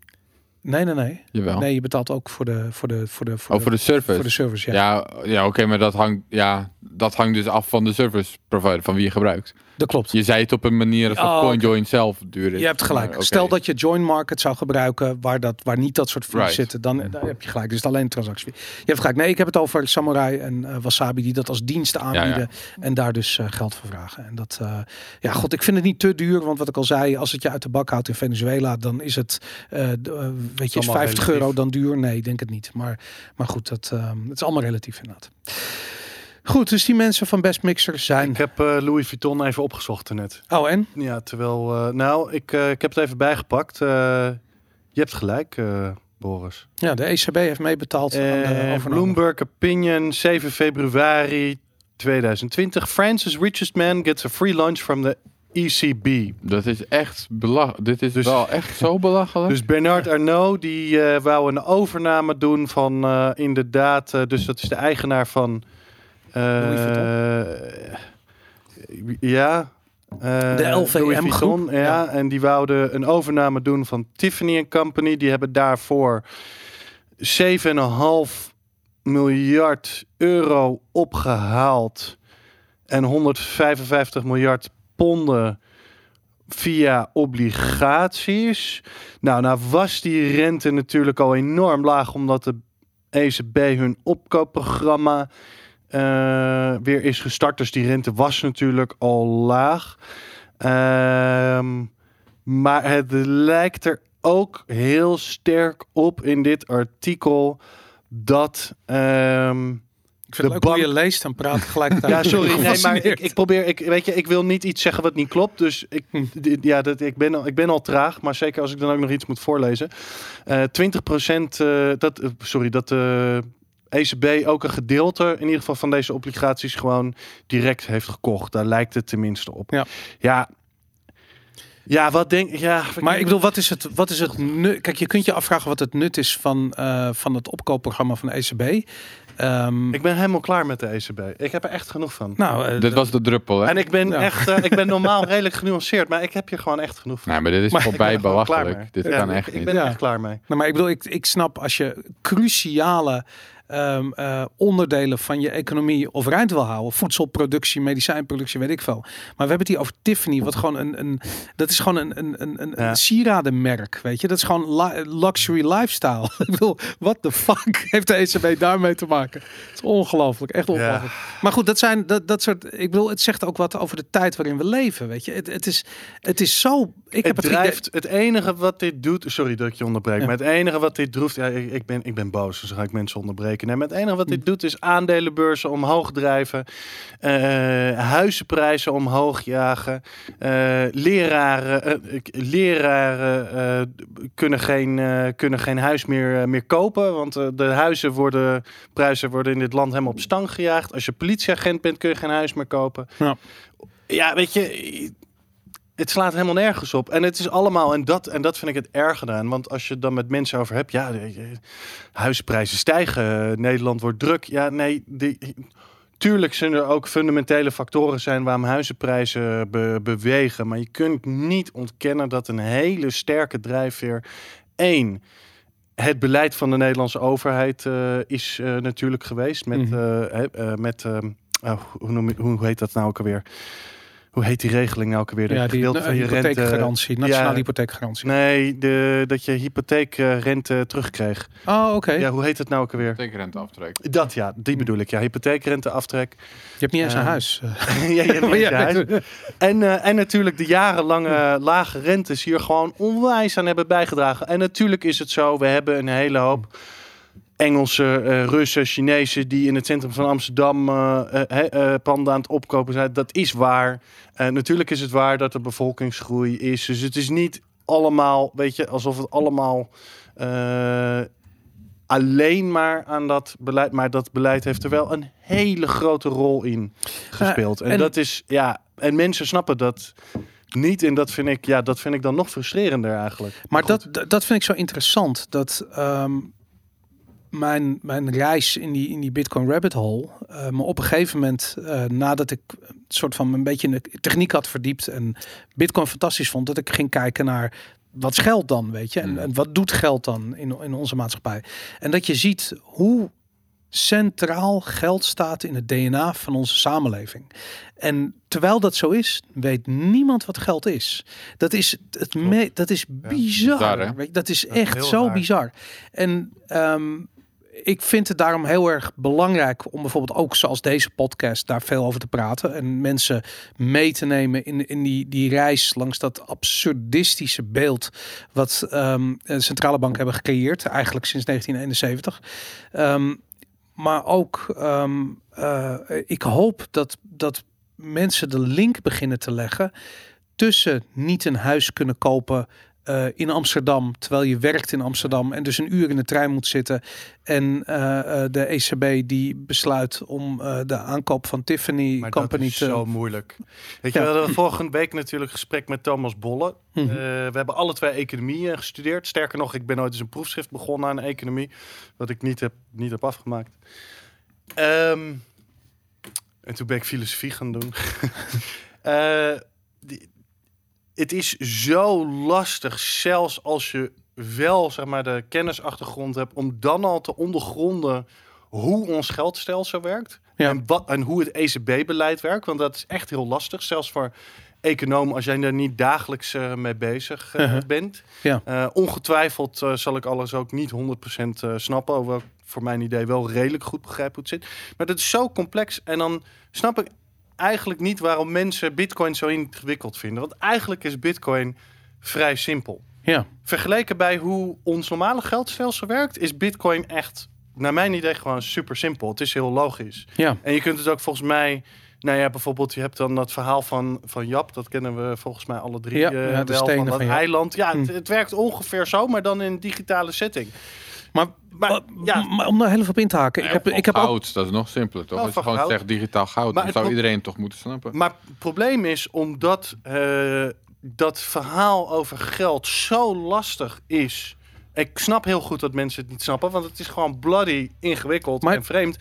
Nee, nee, nee. Jawel. Nee, je betaalt ook voor de, voor de, voor de, voor oh, voor de service. voor de service. Ja, ja, ja, oké, maar dat hangt, ja, dat hangt dus af van de service provider, van wie je gebruikt. Dat klopt. Je zei het op een manier alsof Oh, CoinJoin zelf duur is. Je hebt gelijk. Stel dat je join market zou gebruiken waar, dat, waar niet dat soort fees Right. zitten, dan daar heb je gelijk. Dus het is alleen een transactie. Je hebt gelijk. Nee, ik heb het over Samurai en eh, Wasabi die dat als diensten aanbieden en daar dus eh, geld voor vragen. En dat, eh, ja, god, ik vind het niet te duur, want wat ik al zei, als het je uit de bak houdt in Venezuela, dan is het, weet je, is allemaal 50 relatief. euro dan duur? Nee, ik denk het niet. Maar, maar goed, dat, eh, het is allemaal relatief inderdaad. Goed, dus die mensen van Best Mixer zijn. Ik heb eh, Louis Vuitton even opgezocht net. Oh, en? Ja, terwijl... eh, nou, ik, eh, ik heb het even bijgepakt. Eh, je hebt gelijk, eh, Boris. Ja, de ECB heeft meebetaald aan de Eh, overname. Bloomberg Opinion, 7 februari 2020. France's richest man gets a free lunch from the ECB. Dat is echt belachelijk. Dit is Dus- wel echt zo belachelijk. Dus Bernard Arnault die eh, wou een overname doen van eh, inderdaad, eh, dus dat is de eigenaar van. Eh, ja. eh, De LVM Louis Vuitton, groep, Ja, ja. en die wouden een overname doen van Tiffany Company. Die hebben daarvoor 7,5 miljard euro opgehaald. En 155 miljard ponden via obligaties. Nou, nou was die rente natuurlijk al enorm laag, omdat de ECB hun opkoopprogramma eh, weer is gestart. Dus die rente was natuurlijk al laag. Ehm, maar het lijkt er ook heel sterk op in dit artikel dat. ehm, Ik vind de het leuk bank- je leest en praat tegelijkertijd. ja, sorry. Nee, maar ik, ik probeer, ik, weet je, ik wil niet iets zeggen wat niet klopt. Dus ik, Hm. ja, dat, ik, ben, al- ik ben al traag. Maar zeker als ik dan ook nog iets moet voorlezen. Eh 20% dat, eh, sorry, dat ECB ook een gedeelte, in ieder geval van deze obligaties, gewoon direct heeft gekocht. Daar lijkt het tenminste op. Ja. Ja. Ja, wat denk ja, Maar ik bedoel, wat is het, wat is het nut? Kijk, je kunt je afvragen wat het nut is van, eh, van het opkoopprogramma van de ECB. Ehm, Ik ben helemaal klaar met de ECB. Ik heb er echt genoeg van. nou, eh, Dit was de druppel, hè? En ik ben Ja. echt, eh, ik ben normaal redelijk genuanceerd, maar ik heb hier gewoon echt genoeg van. Nee, maar dit is Maar ik voorbij Ik belachelijk. Dit Ja, kan ik- echt Ik niet. ben er Ja. echt klaar mee. nou, maar ik bedoel, ik, ik snap als je cruciale ehm, eh, onderdelen van je economie overeind wil houden, voedselproductie, medicijnproductie, weet ik veel. Maar we hebben het hier over Tiffany, wat gewoon een, een dat is gewoon een, een, een, een, Ja. een sieradenmerk, weet je? Dat is gewoon luxury lifestyle. ik bedoel, what the fuck heeft de ECB daarmee te maken? Het is ongelooflijk, echt ongelooflijk. Maar goed, dat zijn dat, dat soort. Ik bedoel, het zegt ook wat over de tijd waarin we leven. Weet je, het, het is, het is zo. Ik heb het het drijft, het enige wat dit doet, sorry dat ik je onderbreek, Ja. maar het enige wat dit droeft, ja, ik, ik ben, ik ben boos, dus ga ik mensen onderbreken. Nee, maar het enige wat dit doet is aandelenbeurzen omhoog drijven, eh, huizenprijzen omhoog jagen, eh, leraren, eh, leraren kunnen, geen, kunnen geen huis meer, meer kopen, want de huizen worden, prijzen worden in dit land helemaal op stang gejaagd. Als je politieagent bent, kun je geen huis meer kopen. Ja. Ja, weet je, het slaat helemaal nergens op. En het is allemaal, en dat, en dat vind ik het erg gedaan. Want als je dan met mensen over hebt, ja, huisprijzen stijgen, eh, Nederland wordt druk. Ja, nee, die, tuurlijk zijn er ook fundamentele factoren zijn waarom huizenprijzen be- bewegen. Maar je kunt niet ontkennen dat een hele sterke drijfveer, één, het beleid van de Nederlandse overheid eh, is eh, natuurlijk geweest met, Mhm. eh, eh, met ehm, hoe, noem hoe heet dat nou ook alweer? Hoe heet die regeling nou ook alweer? Dat Ja, die gedeelte van je rente... hypotheekgarantie, nationale Ja. hypotheekgarantie. Nee, de, dat je hypotheekrente terugkreeg. Oh, oké. Ja, hoe heet het nou ook alweer? Tekenrente aftrek. Dat ja, die bedoel ik. Ja, hypotheekrente aftrek. Je hebt niet eens een huis. ja, je hebt Maar niet ja, huis. En, eh, en natuurlijk de jarenlange lage rentes hier gewoon onwijs aan hebben bijgedragen. En natuurlijk is het zo, we hebben een hele hoop Engelse, eh, Russen, Chinezen die in het centrum van Amsterdam eh, panden aan het opkopen zijn. Dat is waar. Natuurlijk is het waar dat er bevolkingsgroei is. Dus het is niet allemaal, weet je, alsof het allemaal alleen maar aan dat beleid. Maar dat beleid heeft er wel een hele grote rol in gespeeld. en, en- dat is, ja, en mensen snappen dat niet. En dat vind ik, ja, dat vind ik dan nog frustrerender eigenlijk. Maar dat- dat vind ik zo interessant. Dat ehm, mijn, mijn reis in die, in die Bitcoin rabbit hole eh, me op een gegeven moment, eh, nadat ik een soort van een beetje in de techniek had verdiept en Bitcoin fantastisch vond, dat ik ging kijken naar wat is geld dan, weet je? En, Hmm. en wat doet geld dan in, in onze maatschappij? En dat je ziet hoe centraal geld staat in het DNA van onze samenleving. En terwijl dat zo is, weet niemand wat geld is. Dat is, het me, dat is bizar. dat is echt heel zo raar. bizar. En ehm, ik vind het daarom heel erg belangrijk om bijvoorbeeld ook zoals deze podcast daar veel over te praten. En mensen mee te nemen in, in die, die reis langs dat absurdistische beeld wat ehm, de centrale banken hebben gecreëerd. Eigenlijk sinds 1971. Ehm, maar ook, ehm, eh, ik hoop dat, dat mensen de link beginnen te leggen tussen niet een huis kunnen kopen eh, in Amsterdam, terwijl je werkt in Amsterdam en dus een uur in de trein moet zitten. En eh, eh, de ECB die besluit om de aankoop van Tiffany Maar Company dat is te. zo moeilijk. Weet je, we hadden vorige week natuurlijk een gesprek met Thomas Bolle. Mhm. We hebben alle twee economie gestudeerd. Sterker nog, ik ben ooit eens een proefschrift begonnen aan economie. Wat ik niet heb, niet heb afgemaakt. Ehm, en toen ben ik filosofie gaan doen. Die- het is zo lastig, zelfs als je wel zeg maar, de kennisachtergrond hebt, om dan al te ondergronden hoe ons geldstelsel werkt. Ja. En, wat, en hoe het ECB-beleid werkt. Want dat is echt heel lastig. Zelfs voor economen, als jij daar niet dagelijks eh, mee bezig eh, Uh-huh. bent. Ja. Eh, ongetwijfeld zal ik alles ook niet 100% eh, snappen. Hoewel voor mijn idee wel redelijk goed begrijp hoe het zit. Maar dat is zo complex. En dan snap ik eigenlijk niet waarom mensen Bitcoin zo ingewikkeld vinden. Want eigenlijk is Bitcoin vrij simpel. Ja, Vergeleken bij hoe ons normale geldstelsel werkt, is Bitcoin echt, naar mijn idee, gewoon super simpel. Het is heel logisch. ja, En je kunt het ook volgens mij, nou ja, bijvoorbeeld, je hebt dan dat verhaal van, van Jap, dat kennen we volgens mij alle drie Ja, eh, ja, de wel, stenen van dat van eiland. Ja, het, Hm. het werkt ongeveer zo, maar dan in een digitale setting. maar, Maar, maar, ja, maar om daar heel even op in te haken. ik heb, ik heb ook. goud, dat is nog simpeler toch? Oh, Als je gewoon goud. zegt digitaal goud, Maar dan zou pro- iedereen toch moeten snappen. Maar het probleem is omdat eh, dat verhaal over geld zo lastig is. Ik snap heel goed dat mensen het niet snappen, want het is gewoon bloody ingewikkeld Maar- en vreemd.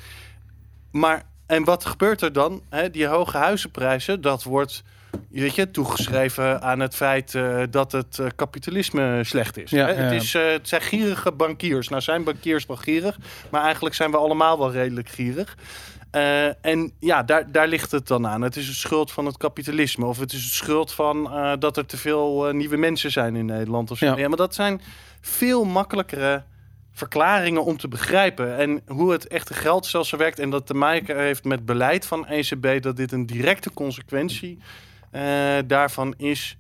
Maar en wat gebeurt er dan? Hè, die hoge huizenprijzen, dat wordt weet je, toegeschreven aan het feit eh, dat het eh, kapitalisme slecht is. Ja, Hè, ja, het, is eh, het zijn gierige bankiers. Nou zijn bankiers wel gierig, maar eigenlijk zijn we allemaal wel redelijk gierig. En ja, daar, daar ligt het dan aan. Het is de schuld van het kapitalisme. Of het is de schuld van dat er te veel nieuwe mensen zijn in Nederland. Of zo. Ja. Ja. maar dat zijn veel makkelijkere verklaringen om te begrijpen. En hoe het echte geldstelsel werkt. En dat te maken heeft met beleid van ECB. Dat dit een directe consequentie eh, daarvan is.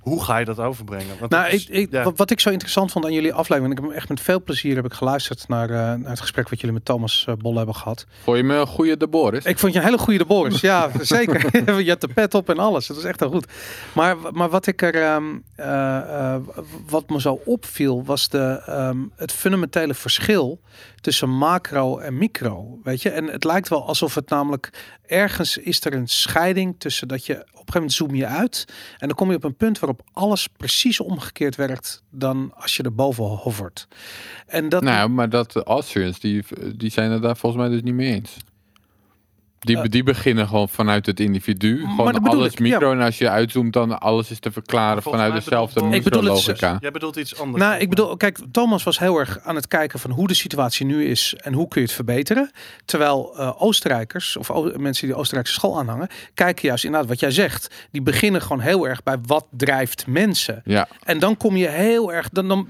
Hoe ga je dat overbrengen? Want Nou, dat is- ik, ik, ja. wat, wat ik zo interessant vond aan jullie aflevering, ik heb echt met veel plezier heb ik geluisterd naar, eh, naar het gesprek wat jullie met Thomas eh, Bolle hebben gehad. Vond je me een goede de Boris? Ik vond je een hele goede de Boris. Ja, zeker. je hebt de pet op en alles. Dat is echt heel goed. Maar, maar wat ik er, ehm, eh, eh, wat me zo opviel, was de, ehm, het fundamentele verschil tussen macro en micro. Weet je, en het lijkt wel alsof het namelijk ergens is er een scheiding tussen dat je op een gegeven moment zoom je uit en dan kom je op een punt waarop alles precies omgekeerd werkt dan als je erboven hovert. En dat. Nou, maar dat de Austrians, die, die zijn het daar volgens mij dus niet mee eens. Die, die beginnen gewoon vanuit het individu. Gewoon alles ik, ja. micro. En als je uitzoomt, dan alles is te verklaren Volgens vanuit dezelfde bedoelt- Ik bedoel het- micro-logica. Jij bedoelt iets anders. Nou, ik bedoel, kijk, Thomas was heel erg aan het kijken van hoe de situatie nu is en hoe kun je het verbeteren. Terwijl eh, Oostenrijkers of O- mensen die de Oostenrijkse school aanhangen, kijken juist inderdaad wat jij zegt. Die beginnen gewoon heel erg bij wat drijft mensen. Ja, En dan kom je heel erg, dan, dan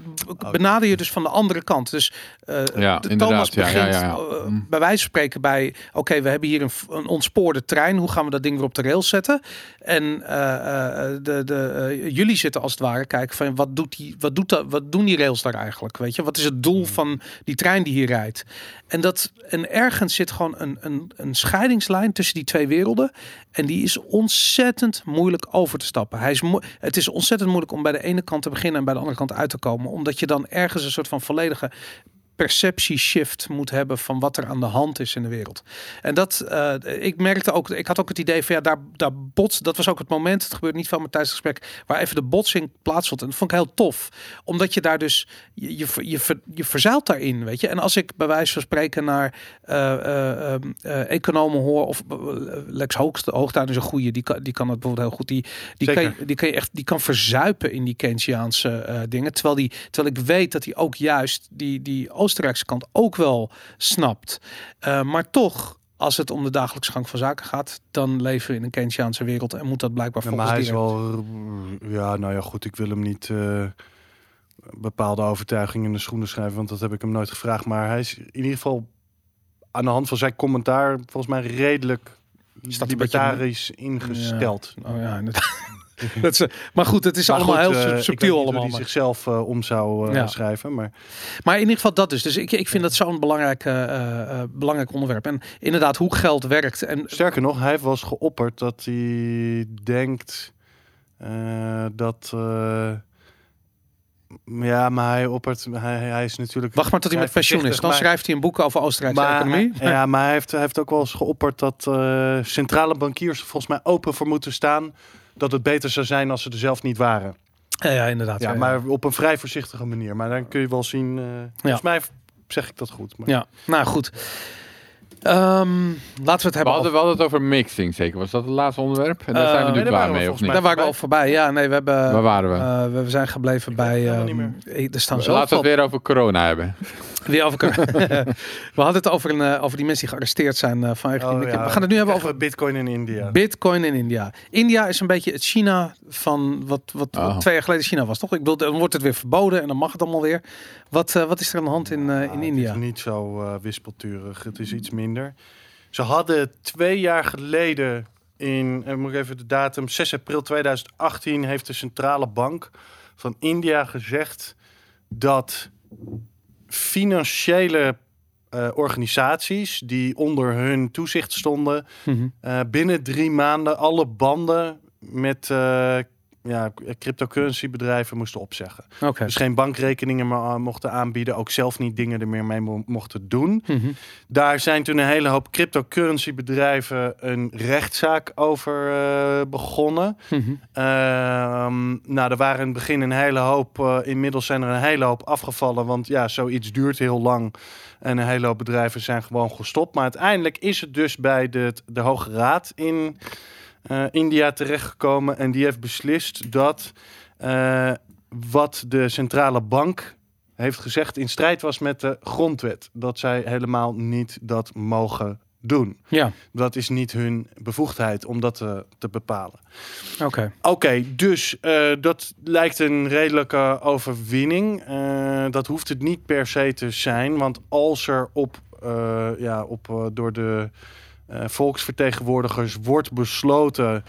benader je dus van de andere kant. Dus eh, Ja. Thomas Ja, ja, begint ja, ja. eh, Mm. bij wijze van spreken bij, oké, we hebben hier een, een ontspoorde trein. Hoe gaan we dat ding weer op de rails zetten? En eh, eh, de, de, eh, jullie zitten als het ware kijken van wat doet die, wat doet dat, wat doen die rails daar eigenlijk? Weet je, wat is het doel van die trein die hier rijdt? En dat en ergens zit gewoon een, een, een scheidingslijn tussen die twee werelden. En die is ontzettend moeilijk over te stappen. Hij is het is ontzettend moeilijk om bij de ene kant te beginnen en bij de andere kant uit te komen. Omdat je dan ergens een soort van volledige perceptieshift moet hebben van wat er aan de hand is in de wereld. En dat, eh, ik merkte ook, ik had ook het idee van ja, daar, daar bots, dat was ook het moment, het gebeurt niet veel met tijdens waar even de botsing plaatsvond. En dat vond ik heel tof, omdat je daar dus, je, je, je, ver- je verzeilt daarin, weet je. En als ik bij wijze van spreken naar eh, eh, ehm, eh, economen hoor, of Lex Hoogst, Hoogtuin is een goede, die kan, die kan het bijvoorbeeld heel goed, die, die, kan Zeker. die kan je echt, die kan verzuipen in die Keynesiaanse dingen, terwijl, die, terwijl ik weet dat hij ook juist die, die Oostenrijkse kant ook wel snapt. Eh, maar toch, als het om de dagelijkse gang van zaken gaat, dan leven we in een Keynesiaanse wereld en moet dat blijkbaar Ja, volgens maar hij is wel... Ja, nou ja, goed. Ik wil hem niet eh, bepaalde overtuigingen in de schoenen schrijven, want dat heb ik hem nooit gevraagd. Maar hij is in ieder geval aan de hand van zijn commentaar volgens mij redelijk een beetje- libertarisch ingesteld. Oh ja, inderdaad. dat is, maar goed, het is Maar allemaal goed, heel eh, subtiel allemaal. hij Maar. zichzelf eh, om zou eh, Ja. schrijven, maar maar in ieder geval dat dus. Dus ik, ik vind dat zo'n belangrijk, eh, eh, belangrijk onderwerp. En inderdaad, hoe geld werkt. En sterker nog, hij was geopperd dat hij denkt eh, dat. eh, ja, maar hij oppert. Hij, hij is natuurlijk. wacht maar tot hij met pensioen is. Dan maar- schrijft hij een boek over Oostenrijkse Maar, economie. ja, maar hij heeft, hij heeft ook wel eens geopperd dat eh, centrale bankiers er volgens mij open voor moeten staan. Dat het beter zou zijn als ze er zelf niet waren. Ja, ja inderdaad. Ja, maar op een vrij voorzichtige manier. Maar dan kun je wel zien. eh, volgens mij zeg ik dat goed. Maar... Ja, nou goed. Ehm, laten we het We hebben hadden, over... we hadden het over mixing zeker. Was dat het laatste onderwerp? En daar Eh, zijn we nee, nu daar klaar we mee, of volgens niet? mij. Daar waren we al voorbij. Ja, nee, we hebben... Waar waren we? eh, we, we zijn gebleven bij... helemaal ehm, niet eh, er staan zo Laten we het weer over corona hebben. Weer over. we hadden het over, een, eh, over die mensen die gearresteerd zijn eh, die Oh, ja. We gaan het nu hebben over Bitcoin in India. Bitcoin in India. India is een beetje het China van wat, wat, wat Oh. twee jaar geleden China was, toch? Ik bedoel, dan wordt het weer verboden en dan mag het allemaal weer. Wat, eh, wat is er aan de hand in, eh, in India? Het is niet zo eh, wispelturig. Het is iets minder. Ze hadden twee jaar geleden in, moet ik even de datum, 6 april 2018 heeft de centrale bank van India gezegd dat financiële organisaties die onder hun toezicht stonden, Mhm. binnen drie maanden alle banden met ja, cryptocurrency bedrijven moesten opzeggen. Dus geen bankrekeningen meer aan mochten aanbieden. Ook zelf niet dingen er meer mee mo- mochten doen. Mhm. Daar zijn toen een hele hoop cryptocurrency bedrijven een rechtszaak over eh, begonnen. Mhm. Ehm, nou, er waren in het begin een hele hoop. eh, inmiddels zijn er een hele hoop afgevallen. Want ja, zoiets duurt heel lang. En een hele hoop bedrijven zijn gewoon gestopt. Maar uiteindelijk is het dus bij de, de Hoge Raad in eh, India terechtgekomen. En die heeft beslist dat eh, wat de centrale bank heeft gezegd in strijd was met de grondwet. Dat zij helemaal niet dat mogen doen. Ja, Dat is niet hun bevoegdheid om dat te, te bepalen. oké. Oké, dus eh, dat lijkt een redelijke overwinning. Eh, dat hoeft het niet per se te zijn, want als er op, eh, ja, op eh, door de eh, volksvertegenwoordigers wordt besloten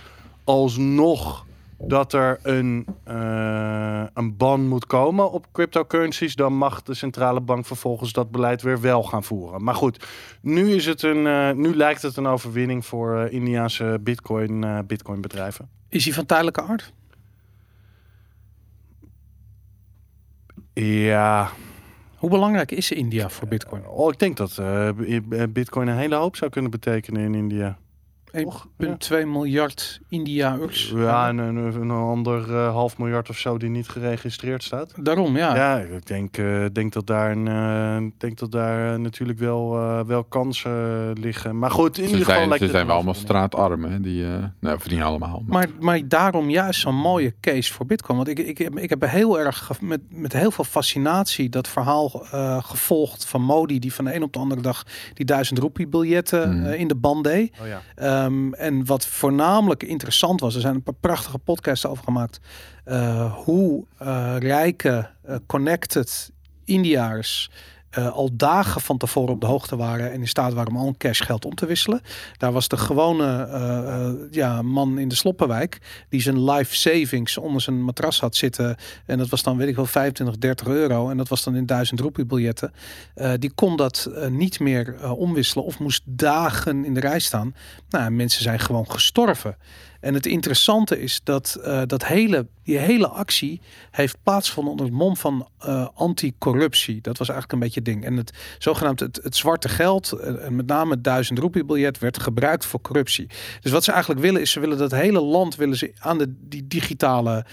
alsnog dat er een, eh, een ban moet komen op cryptocurrencies, dan mag de centrale bank vervolgens dat beleid weer wel gaan voeren. Maar goed, nu, is het een, eh, nu lijkt het een overwinning voor Indiaanse bitcoin, eh, bitcoin bedrijven. Is hij van tijdelijke aard? Ja, Hoe belangrijk is India voor Bitcoin? oh, ik denk dat eh, Bitcoin een hele hoop zou kunnen betekenen in India. Toch? 1,2 miljard Indiaërs. Ja, en een, een ander eh, half miljard of zo die niet geregistreerd staat. Daarom, ja. Ja, ik denk, eh, denk dat daar, een, eh, denk dat daar natuurlijk wel, eh, wel kansen liggen. Maar goed, in Ze ieder geval zijn, ze zijn wel allemaal voor me. straatarm, hè? Die, eh nou, verdienen allemaal. Maar, Maar, maar daarom juist zo'n mooie case voor Bitcoin. Want ik, ik, heb- ik heb heel erg met, met heel veel fascinatie dat verhaal eh, gevolgd van Modi, die van de een op de andere dag die duizend roepie biljetten Mhm. in de band deed. Oh ja. Ehm, en wat voornamelijk interessant was, er zijn een paar prachtige podcasts over gemaakt. eh, hoe eh, rijke, eh, connected Indiaars eh, al dagen van tevoren op de hoogte waren en in staat waren om al hun cashgeld om te wisselen. Daar was de gewone eh, eh, ja, man in de Sloppenwijk die zijn life savings onder zijn matras had zitten. En dat was dan, weet ik wel, 25, 30 euro. En dat was dan in 1000 roepie biljetten. Die kon dat niet meer omwisselen of moest dagen in de rij staan. Nou, mensen zijn gewoon gestorven. En het interessante is dat uh, dat hele, die hele actie heeft plaatsgevonden onder het mom van uh, anticorruptie. Dat was eigenlijk een beetje het ding. En het zogenaamd het, het zwarte geld, uh, en met name het duizend roepiebiljet, werd gebruikt voor corruptie. Dus wat ze eigenlijk willen is, ze willen dat hele land willen ze aan de die digitale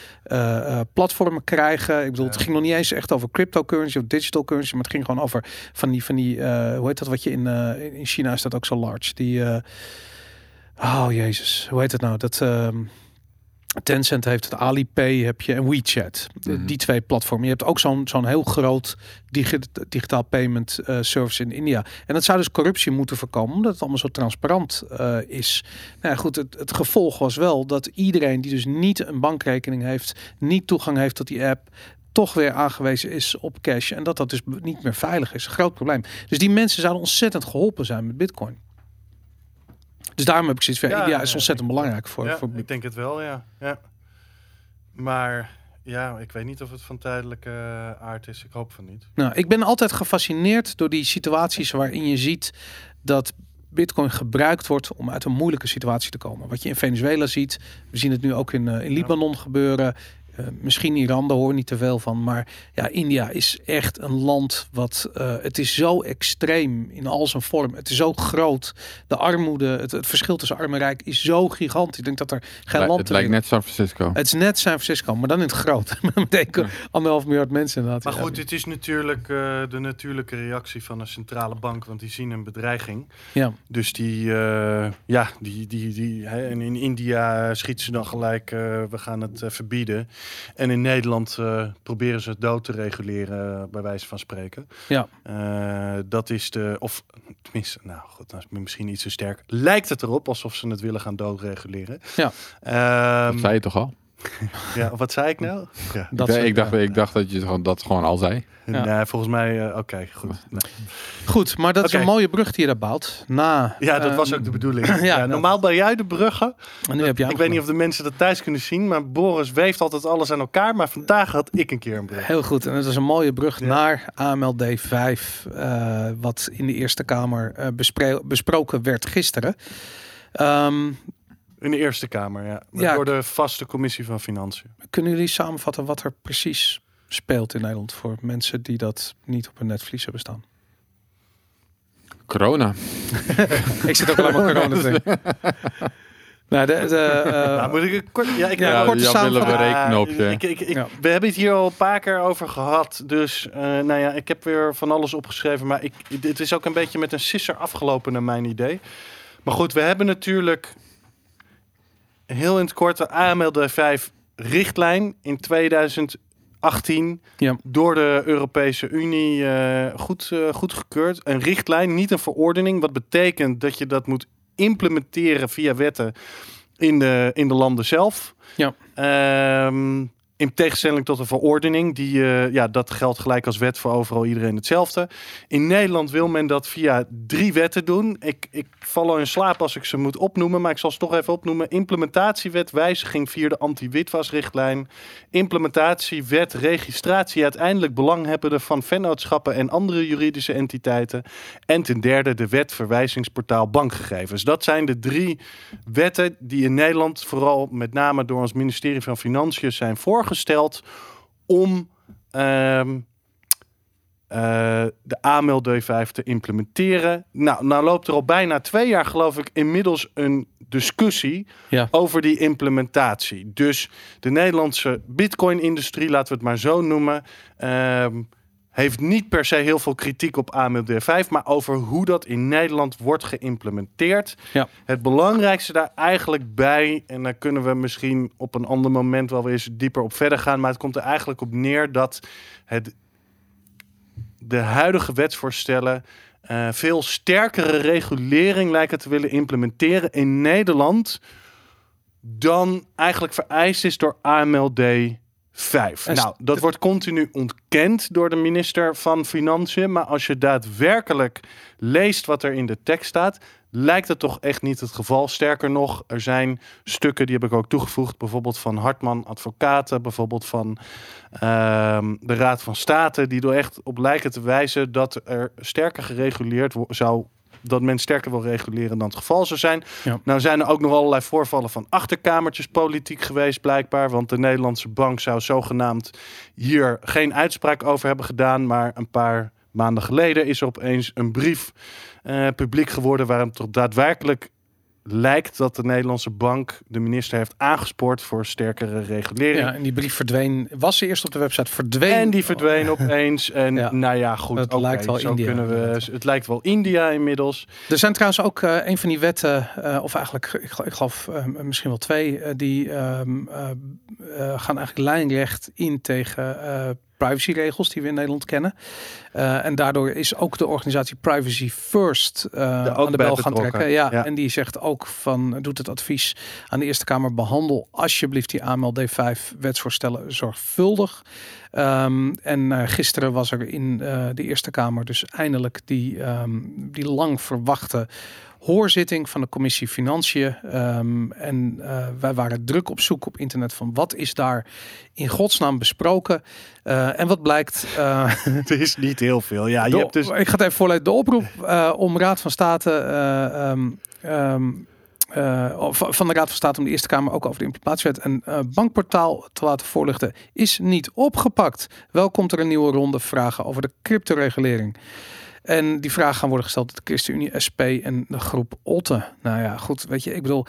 platformen krijgen. Ik bedoel, ja. het ging nog niet eens echt over cryptocurrency of digital currency, maar het ging gewoon over van die, van die hoe heet dat wat je in, in China is dat ook zo large, die Oh jezus, hoe heet het nou? Dat um, Tencent heeft het Alipay heb je en WeChat. Mm -hmm. Die twee platformen. Je hebt ook zo'n zo'n heel groot digi digitaal payment uh, service in India. En dat zou dus corruptie moeten voorkomen, omdat het allemaal zo transparant uh, is. Nou ja, goed, het, het, gevolg was wel dat iedereen die dus niet een bankrekening heeft, niet toegang heeft tot die app, toch weer aangewezen is op cash. En dat dat dus niet meer veilig is. Een groot probleem. Dus die mensen zouden ontzettend geholpen zijn met Bitcoin. Dus daarom heb ik zoiets van, ja, ja, is ontzettend belangrijk voor, ja, voor... Ik denk het wel, ja. ja. Maar ja, ik weet niet of het van tijdelijke aard is. Ik hoop van niet. Nou, ik ben altijd gefascineerd door die situaties waarin je ziet dat Bitcoin gebruikt wordt om uit een moeilijke situatie te komen. Wat je in Venezuela ziet, we zien het nu ook in, uh, in Libanon gebeuren. Uh, misschien Iran, daar hoor niet te veel van. Maar ja, India is echt een land wat... Uh, het is zo extreem in al zijn vorm. Het is zo groot. De armoede, het, het verschil tussen arm en rijk is zo gigantisch. Ik denk dat er geen land... Het lijkt net San Francisco. Het is net San Francisco, maar dan in het groot. Met ja. anderhalf miljard mensen inderdaad. Maar goed, het is natuurlijk uh, de natuurlijke reactie van een centrale bank. Want die zien een bedreiging. Ja. Dus die... uh, ja, die... die, die hè, en in India schieten ze dan gelijk... uh, we gaan het verbieden. En in Nederland uh, proberen ze het dood te reguleren, bij wijze van spreken. Ja. Uh, dat is de, of tenminste, nou goed, dat is misschien iets te sterk. Lijkt het erop alsof ze het willen gaan doodreguleren. Ja. Um, dat zei je toch al? ja, wat zei ik nou? Ja. Dat ik, ik, dacht, ik dacht dat je gewoon, dat gewoon al zei. Ja. Nee, volgens mij, oké, okay, goed. Nee. Goed, maar dat okay. is een mooie brug die je daar bouwt. Na, ja, dat uh, was ook de bedoeling. ja, ja, normaal ben jij de bruggen. En nu heb jij ik weet niet of de mensen dat thuis kunnen zien, maar Boris weeft altijd alles aan elkaar. Maar vandaag had ik een keer een brug. Heel goed, en het is een mooie brug ja. naar AMLD 5, uh, wat in de Eerste Kamer uh, bespro besproken werd gisteren. Um, in de Eerste Kamer, ja. ja. Door de vaste commissie van Financiën. Kunnen jullie samenvatten wat er precies speelt in Nederland voor mensen die dat niet op hun netvlies hebben staan? Corona. ik zit ook alleen maar corona te Nou, de, de, uh, nou, moet ik kort, ja, ik ja, korte samenvatting. Ik, ik, ik, ja. We hebben het hier al een paar keer over gehad. Dus uh, nou ja, ik heb weer van alles opgeschreven. Maar ik, het is ook een beetje met een sisser afgelopen naar mijn idee. Maar goed, we hebben natuurlijk heel in het kort de AMLD 5 richtlijn in 2018 ja. door de Europese Unie uh, goed, uh, goedgekeurd. Een richtlijn, niet een verordening. Wat betekent dat je dat moet implementeren via wetten in de, in de landen zelf. Ja. Um, in tegenstelling tot een verordening, die, uh, ja, dat geldt gelijk als wet voor overal iedereen hetzelfde. In Nederland wil men dat via drie wetten doen. Ik, ik val al in slaap als ik ze moet opnoemen, maar ik zal ze toch even opnoemen. Implementatiewet wijziging via de anti-witwasrichtlijn. Implementatiewet registratie uiteindelijk belanghebbenden van vennootschappen en andere juridische entiteiten. En ten derde de wet verwijzingsportaal bankgegevens. Dat zijn de drie wetten die in Nederland vooral met name door ons ministerie van Financiën zijn voorgesteld gesteld om um, eh, de AML D5 te implementeren. Nou, nou loopt er al bijna twee jaar, geloof ik, inmiddels een discussie Ja. over die implementatie. Dus de Nederlandse bitcoin-industrie, laten we het maar zo noemen, ehm, heeft niet per se heel veel kritiek op AML D5, maar over hoe dat in Nederland wordt geïmplementeerd. Ja. Het belangrijkste daar eigenlijk bij, en daar kunnen we misschien op een ander moment wel weer eens dieper op verder gaan, maar het komt er eigenlijk op neer dat het, de huidige wetsvoorstellen eh, veel sterkere regulering lijken te willen implementeren in Nederland dan eigenlijk vereist is door AMLD 5. En Nou, dat wordt continu ontkend door de minister van Financiën, maar als je daadwerkelijk leest wat er in de tekst staat, lijkt het toch echt niet het geval. Sterker nog, er zijn stukken, die heb ik ook toegevoegd, bijvoorbeeld van Hartman Advocaten, bijvoorbeeld van ehm, de Raad van State, die er echt op lijken te wijzen dat er sterker gereguleerd zou dat men sterker wil reguleren dan het geval zou zijn. Ja. Nou zijn er ook nog allerlei voorvallen van achterkamertjes politiek geweest blijkbaar. Want de Nederlandse bank zou zogenaamd hier geen uitspraak over hebben gedaan. Maar een paar maanden geleden is er opeens een brief eh, publiek geworden... waarin het toch daadwerkelijk lijkt dat de Nederlandse bank de minister heeft aangespoord voor sterkere regulering. Ja, en die brief verdween. Was ze eerst op de website verdween? En die verdween opeens. En Ja. nou ja, goed. Het lijkt wel zo India, Kunnen we, het lijkt wel India inmiddels. Er zijn trouwens ook eh, een van die wetten, eh, of eigenlijk, ik, ik geloof eh, misschien wel twee, eh, die ehm, eh, eh, gaan eigenlijk lijnrecht in tegen privacyregels die we in Nederland kennen. Eh, en daardoor is ook de organisatie Privacy First eh, aan de bel gaan trekken. Ja, Ja. En die zegt ook van, doet het advies aan de Eerste Kamer, behandel alsjeblieft die AMLD5 wetsvoorstellen zorgvuldig. Ehm, en eh, gisteren was er in eh, de Eerste Kamer dus eindelijk die, ehm, die lang verwachte hoorzitting van de commissie Financiën. Ehm, en eh, wij waren druk op zoek op internet van wat is daar in godsnaam besproken. En wat blijkt, eh, Het is niet heel veel. Ja, je de- hebt dus ik ga het even voorlezen. De oproep om Raad van State eh, of van de Raad van State om de Eerste Kamer ook over de implementatiewet en eh, bankportaal te laten voorlichten is niet opgepakt. Wel komt er een nieuwe ronde vragen over de cryptoregulering. En die vragen gaan worden gesteld door de ChristenUnie, SP en de groep Otte. Nou ja, goed, weet je, ik bedoel,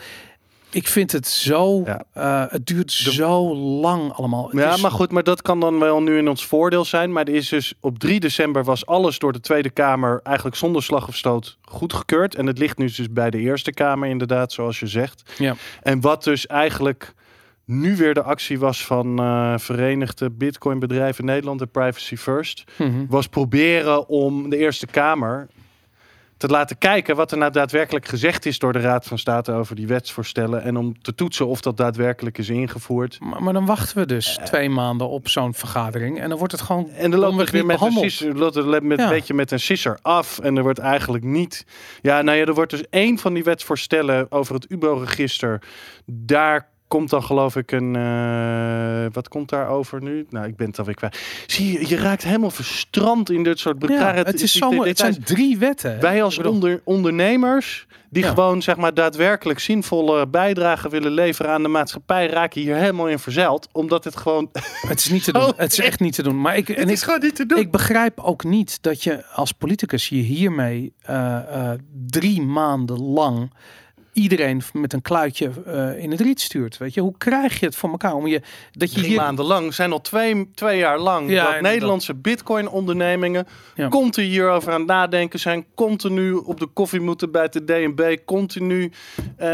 ik vind het zo, Ja. eh, het duurt zo lang allemaal. Het Ja, is- maar goed, maar dat kan dan wel nu in ons voordeel zijn. Maar er is dus op 3 december was alles door de Tweede Kamer eigenlijk zonder slag of stoot goedgekeurd. En het ligt nu dus bij de Eerste Kamer, inderdaad, zoals je zegt. Ja. En wat dus eigenlijk nu weer de actie was van eh Verenigde Bitcoin Bedrijven Nederland, de Privacy First, Mhm. was proberen om de Eerste Kamer te laten kijken wat er nou daadwerkelijk gezegd is door de Raad van State over die wetsvoorstellen. En om te toetsen of dat daadwerkelijk is ingevoerd. Maar, maar dan wachten we dus twee maanden op zo'n vergadering en dan wordt het gewoon En dan loopt het weer met een, sisser, met, Ja. een beetje met een sisser af. En er wordt eigenlijk niet... Ja, nou ja, er wordt dus één van die wetsvoorstellen over het UBO-register. Daar komt dan geloof ik een... eh, wat komt daar over nu? Nou, ik ben het alweer kwijt. Zie je, je raakt helemaal verstrand in dit soort... Ja, rare- het, is het zijn drie wetten. Wij als onder, ondernemers die Ja. gewoon zeg maar daadwerkelijk zinvolle bijdrage willen leveren aan de maatschappij raken hier helemaal in verzeild, omdat het gewoon het is niet te doen. Oh, het is echt niet te doen. Maar ik, en het ik, is gewoon niet te doen. ik begrijp ook niet dat je als politicus je hiermee eh, eh, drie maanden lang iedereen met een kluitje eh, in het riet stuurt. Weet je, hoe krijg je het voor elkaar om je dat je Drie hier maanden lang zijn al twee, twee jaar lang Ja, dat. Nederlandse bitcoin-ondernemingen Ja. continu hierover aan het nadenken zijn, continu op de koffie moeten bij de DNB, continu eh,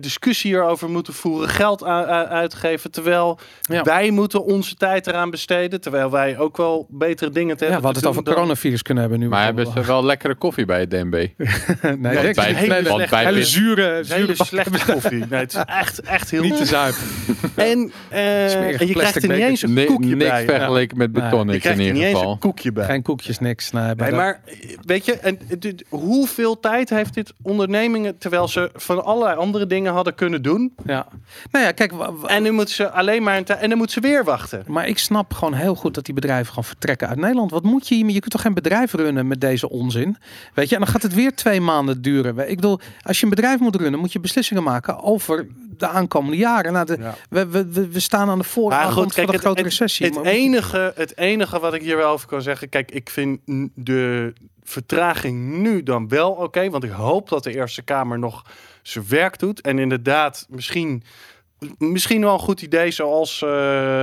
discussie hierover moeten voeren, geld uitgeven, terwijl Ja. wij moeten onze tijd eraan besteden, terwijl wij ook wel betere dingen te ja, we hebben. hadden het over dan- coronavirus kunnen hebben nu. Maar hebben ze wel lekkere koffie bij het DNB? nee, Nee, nee, het is hele, hele hele, want bij hele zure, hele slechte koffie. Nee, het is echt, echt heel niet te zuipen. En, eh, en je krijgt er niet eens een koekje niks bij. vergeleken met Nee, beton, Je niks in er ieder eens geval. een koekje bij. Geen koekjes, niks. Nee, maar weet je, en, eh, dit- hoeveel tijd heeft dit ondernemingen, terwijl ze van allerlei andere dingen hadden kunnen doen. ja. Nou ja, kijk, En nu moeten ze alleen maar een en dan moeten ze weer wachten. Maar ik snap gewoon heel goed dat die bedrijven gewoon vertrekken uit Nederland. Wat moet je hiermee? Je kunt toch geen bedrijf runnen met deze onzin? Weet je, en dan gaat het weer twee maanden duren. Ik bedoel, als je een bedrijf moet runnen, moet je beslissingen maken over de aankomende jaren. Nou, de, Ja. we, we, we, we staan aan de vooravond Maar goed, kijk, van de het, grote het- recessie. Het Maar- enige, het enige wat ik hier wel over kan zeggen. Kijk, ik vind de vertraging nu dan wel oké. want ik hoop dat de Eerste Kamer nog zijn werk doet. En inderdaad, misschien, misschien wel een goed idee zoals eh,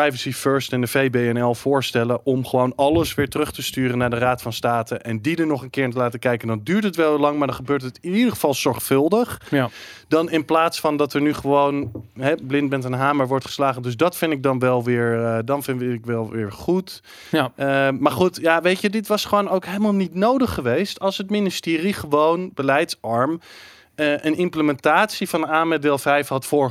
Privacy First en de VBNL voorstellen. om gewoon alles weer terug te sturen naar de Raad van State. en die er nog een keer te laten kijken. Dan duurt het wel lang, maar dan gebeurt het in ieder geval zorgvuldig. ja. Dan in plaats van dat er nu gewoon hè, blind bent een hamer wordt geslagen. Dus dat vind ik dan wel weer, eh, dan vind ik wel weer goed. Ja. Eh, maar goed, ja, weet je, dit was gewoon ook helemaal niet nodig geweest als het ministerie gewoon beleidsarm eh, een implementatie van AMED deel 5 had eh,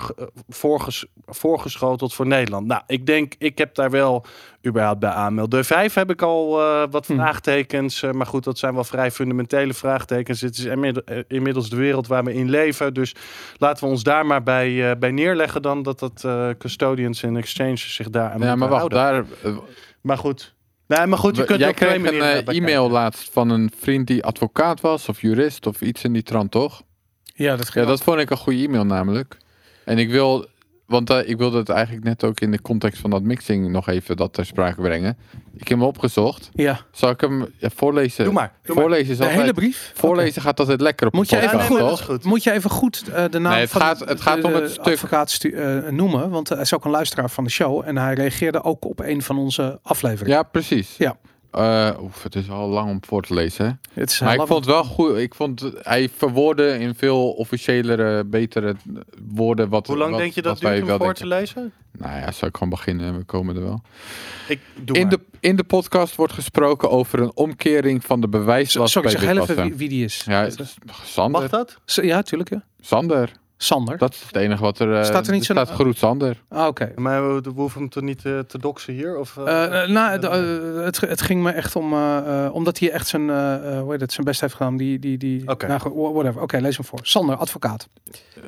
voorges- voorgeschoteld voor Nederland. Nou, ik denk, ik heb daar wel überhaupt bij AMED deel 5 heb ik al eh, wat Hm. vraagtekens. maar goed, dat zijn wel vrij fundamentele vraagtekens. Het is inmiddel- inmiddels de wereld waar we in leven. Dus laten we ons daar maar bij, bij neerleggen dan dat dat custodians en exchanges zich daar aan Ja, maar wacht, houden. daar, Maar goed. Nee, maar goed, je kunt jij kreeg een e-mail laatst van een vriend die advocaat was of jurist of iets in die trant, toch? Ja, dat Ja, dat vond ik een goede e-mail namelijk. En ik wil, want eh, ik wilde het eigenlijk net ook in de context van dat mixing nog even dat ter sprake brengen. Ik heb hem opgezocht. Ja, Zal ik hem ja, voorlezen? Doe maar. Doe. Voorlezen de altijd, hele brief. Voorlezen gaat altijd lekker op Moet je even podcast, goed. Moet je even goed eh, de naam Nee, het van gaat- het gaat om de het stuk. advocaat stu- eh, noemen, want hij is ook een luisteraar van de show en hij reageerde ook op een van onze afleveringen. Ja, precies. Ja. Eh, oef, het is wel lang om voor te lezen. Hè? Het is Maar ik vond het wel goed. Ik vond hij verwoordde in veel officiëlere, betere woorden wat. Hoe lang wat- denk je dat duurt om voor denken. te lezen? Nou ja, zal ik gewoon beginnen. We komen er wel. Ik doe In maar. de, in de podcast wordt gesproken over een omkering van de bewijslast Sorry, bij zeg heel even wie, wie die is. Ja, is- Sander. Mag dat? Ja, tuurlijk. Ja. Sander. Sander. Dat is het enige wat er... eh, Staat er niet zo'n- staat groet Sander. Ah, Oké. Maar we, we hoeven hem toch niet eh, te doxen hier? Of, eh, nou, d- het, het ging me echt om, omdat hij echt zijn, hoe heet het, zijn best heeft gedaan. Die, die, die, Oké. nou, whatever. Oké, lees hem voor. Sander, advocaat.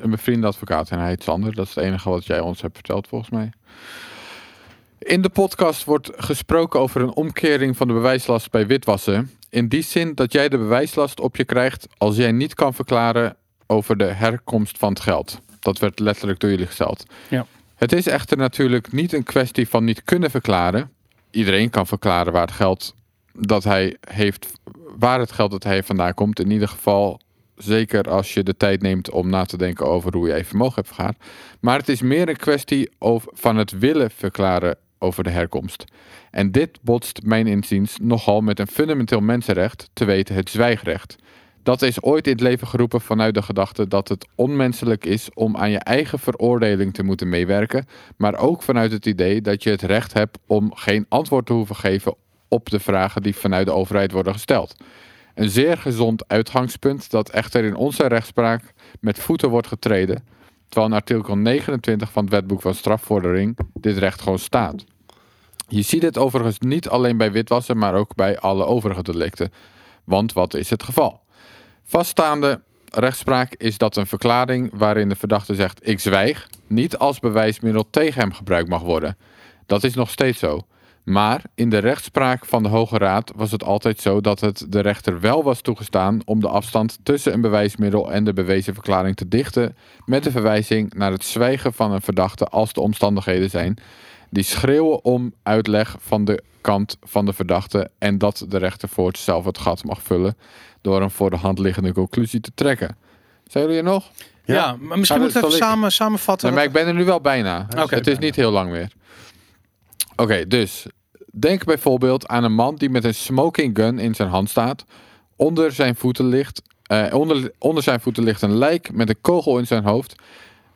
Mijn vriend advocaat en hij heet Sander. Dat is het enige wat jij ons hebt verteld volgens mij. In de podcast wordt gesproken over een omkering van de bewijslast bij witwassen. In die zin dat jij de bewijslast op je krijgt als jij niet kan verklaren over de herkomst van het geld. Dat werd letterlijk door jullie gesteld. Ja. Het is echter natuurlijk niet een kwestie van niet kunnen verklaren. Iedereen kan verklaren waar het geld dat hij heeft, waar het geld dat hij vandaan komt. In ieder geval Zeker als je de tijd neemt om na te denken over hoe je je vermogen hebt vergaard. Maar het is meer een kwestie over, van het willen verklaren over de herkomst. En dit botst mijn inziens nogal met een fundamenteel mensenrecht, te weten het zwijgrecht. Dat is ooit in het leven geroepen vanuit de gedachte dat het onmenselijk is om aan je eigen veroordeling te moeten meewerken, maar ook vanuit het idee dat je het recht hebt om geen antwoord te hoeven geven op de vragen die vanuit de overheid worden gesteld. Een zeer gezond uitgangspunt dat echter in onze rechtspraak met voeten wordt getreden, terwijl in artikel 29 van het wetboek van strafvordering dit recht gewoon staat. Je ziet het overigens niet alleen bij witwassen, maar ook bij alle overige delicten. Want wat is het geval? Vaststaande rechtspraak is dat een verklaring waarin de verdachte zegt ik zwijg, niet als bewijsmiddel tegen hem gebruikt mag worden. Dat is nog steeds zo. Maar in de rechtspraak van de Hoge Raad was het altijd zo dat het de rechter wel was toegestaan om de afstand tussen een bewijsmiddel en de bewezen verklaring te dichten met de verwijzing naar het zwijgen van een verdachte als de omstandigheden zijn die schreeuwen om uitleg van de kant van de verdachte en dat de rechter voort zelf het gat mag vullen door een voor de hand liggende conclusie te trekken. Zijn jullie er nog? Ja, maar misschien moet ik dat even zal ik- samen, samenvatten. Nee, maar ik ben er nu wel bijna. Oké, het is bijna. niet heel lang meer. Oké, dus denk bijvoorbeeld aan een man die met een smoking gun in zijn hand staat. Onder zijn voeten ligt, eh, onder, onder zijn voeten ligt een lijk met een kogel in zijn hoofd.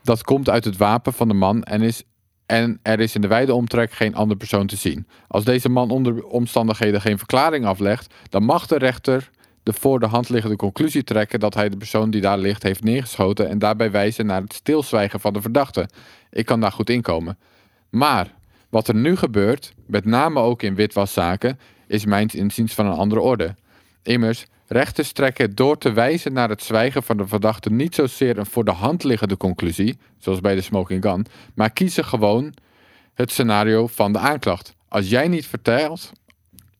Dat komt uit het wapen van de man en, is, en er is in de wijde omtrek geen andere persoon te zien. Als deze man onder omstandigheden geen verklaring aflegt, dan mag de rechter voor de hand liggende conclusie trekken dat hij de persoon die daar ligt heeft neergeschoten en daarbij wijzen naar het stilzwijgen van de verdachte. Ik kan daar goed inkomen. Maar wat er nu gebeurt, met name ook in witwaszaken, is mijns inziens van een andere orde. Immers, rechters trekken door te wijzen naar het zwijgen van de verdachte niet zozeer een voor de hand liggende conclusie, zoals bij de smoking gun, maar kiezen gewoon het scenario van de aanklacht. Als jij niet vertelt,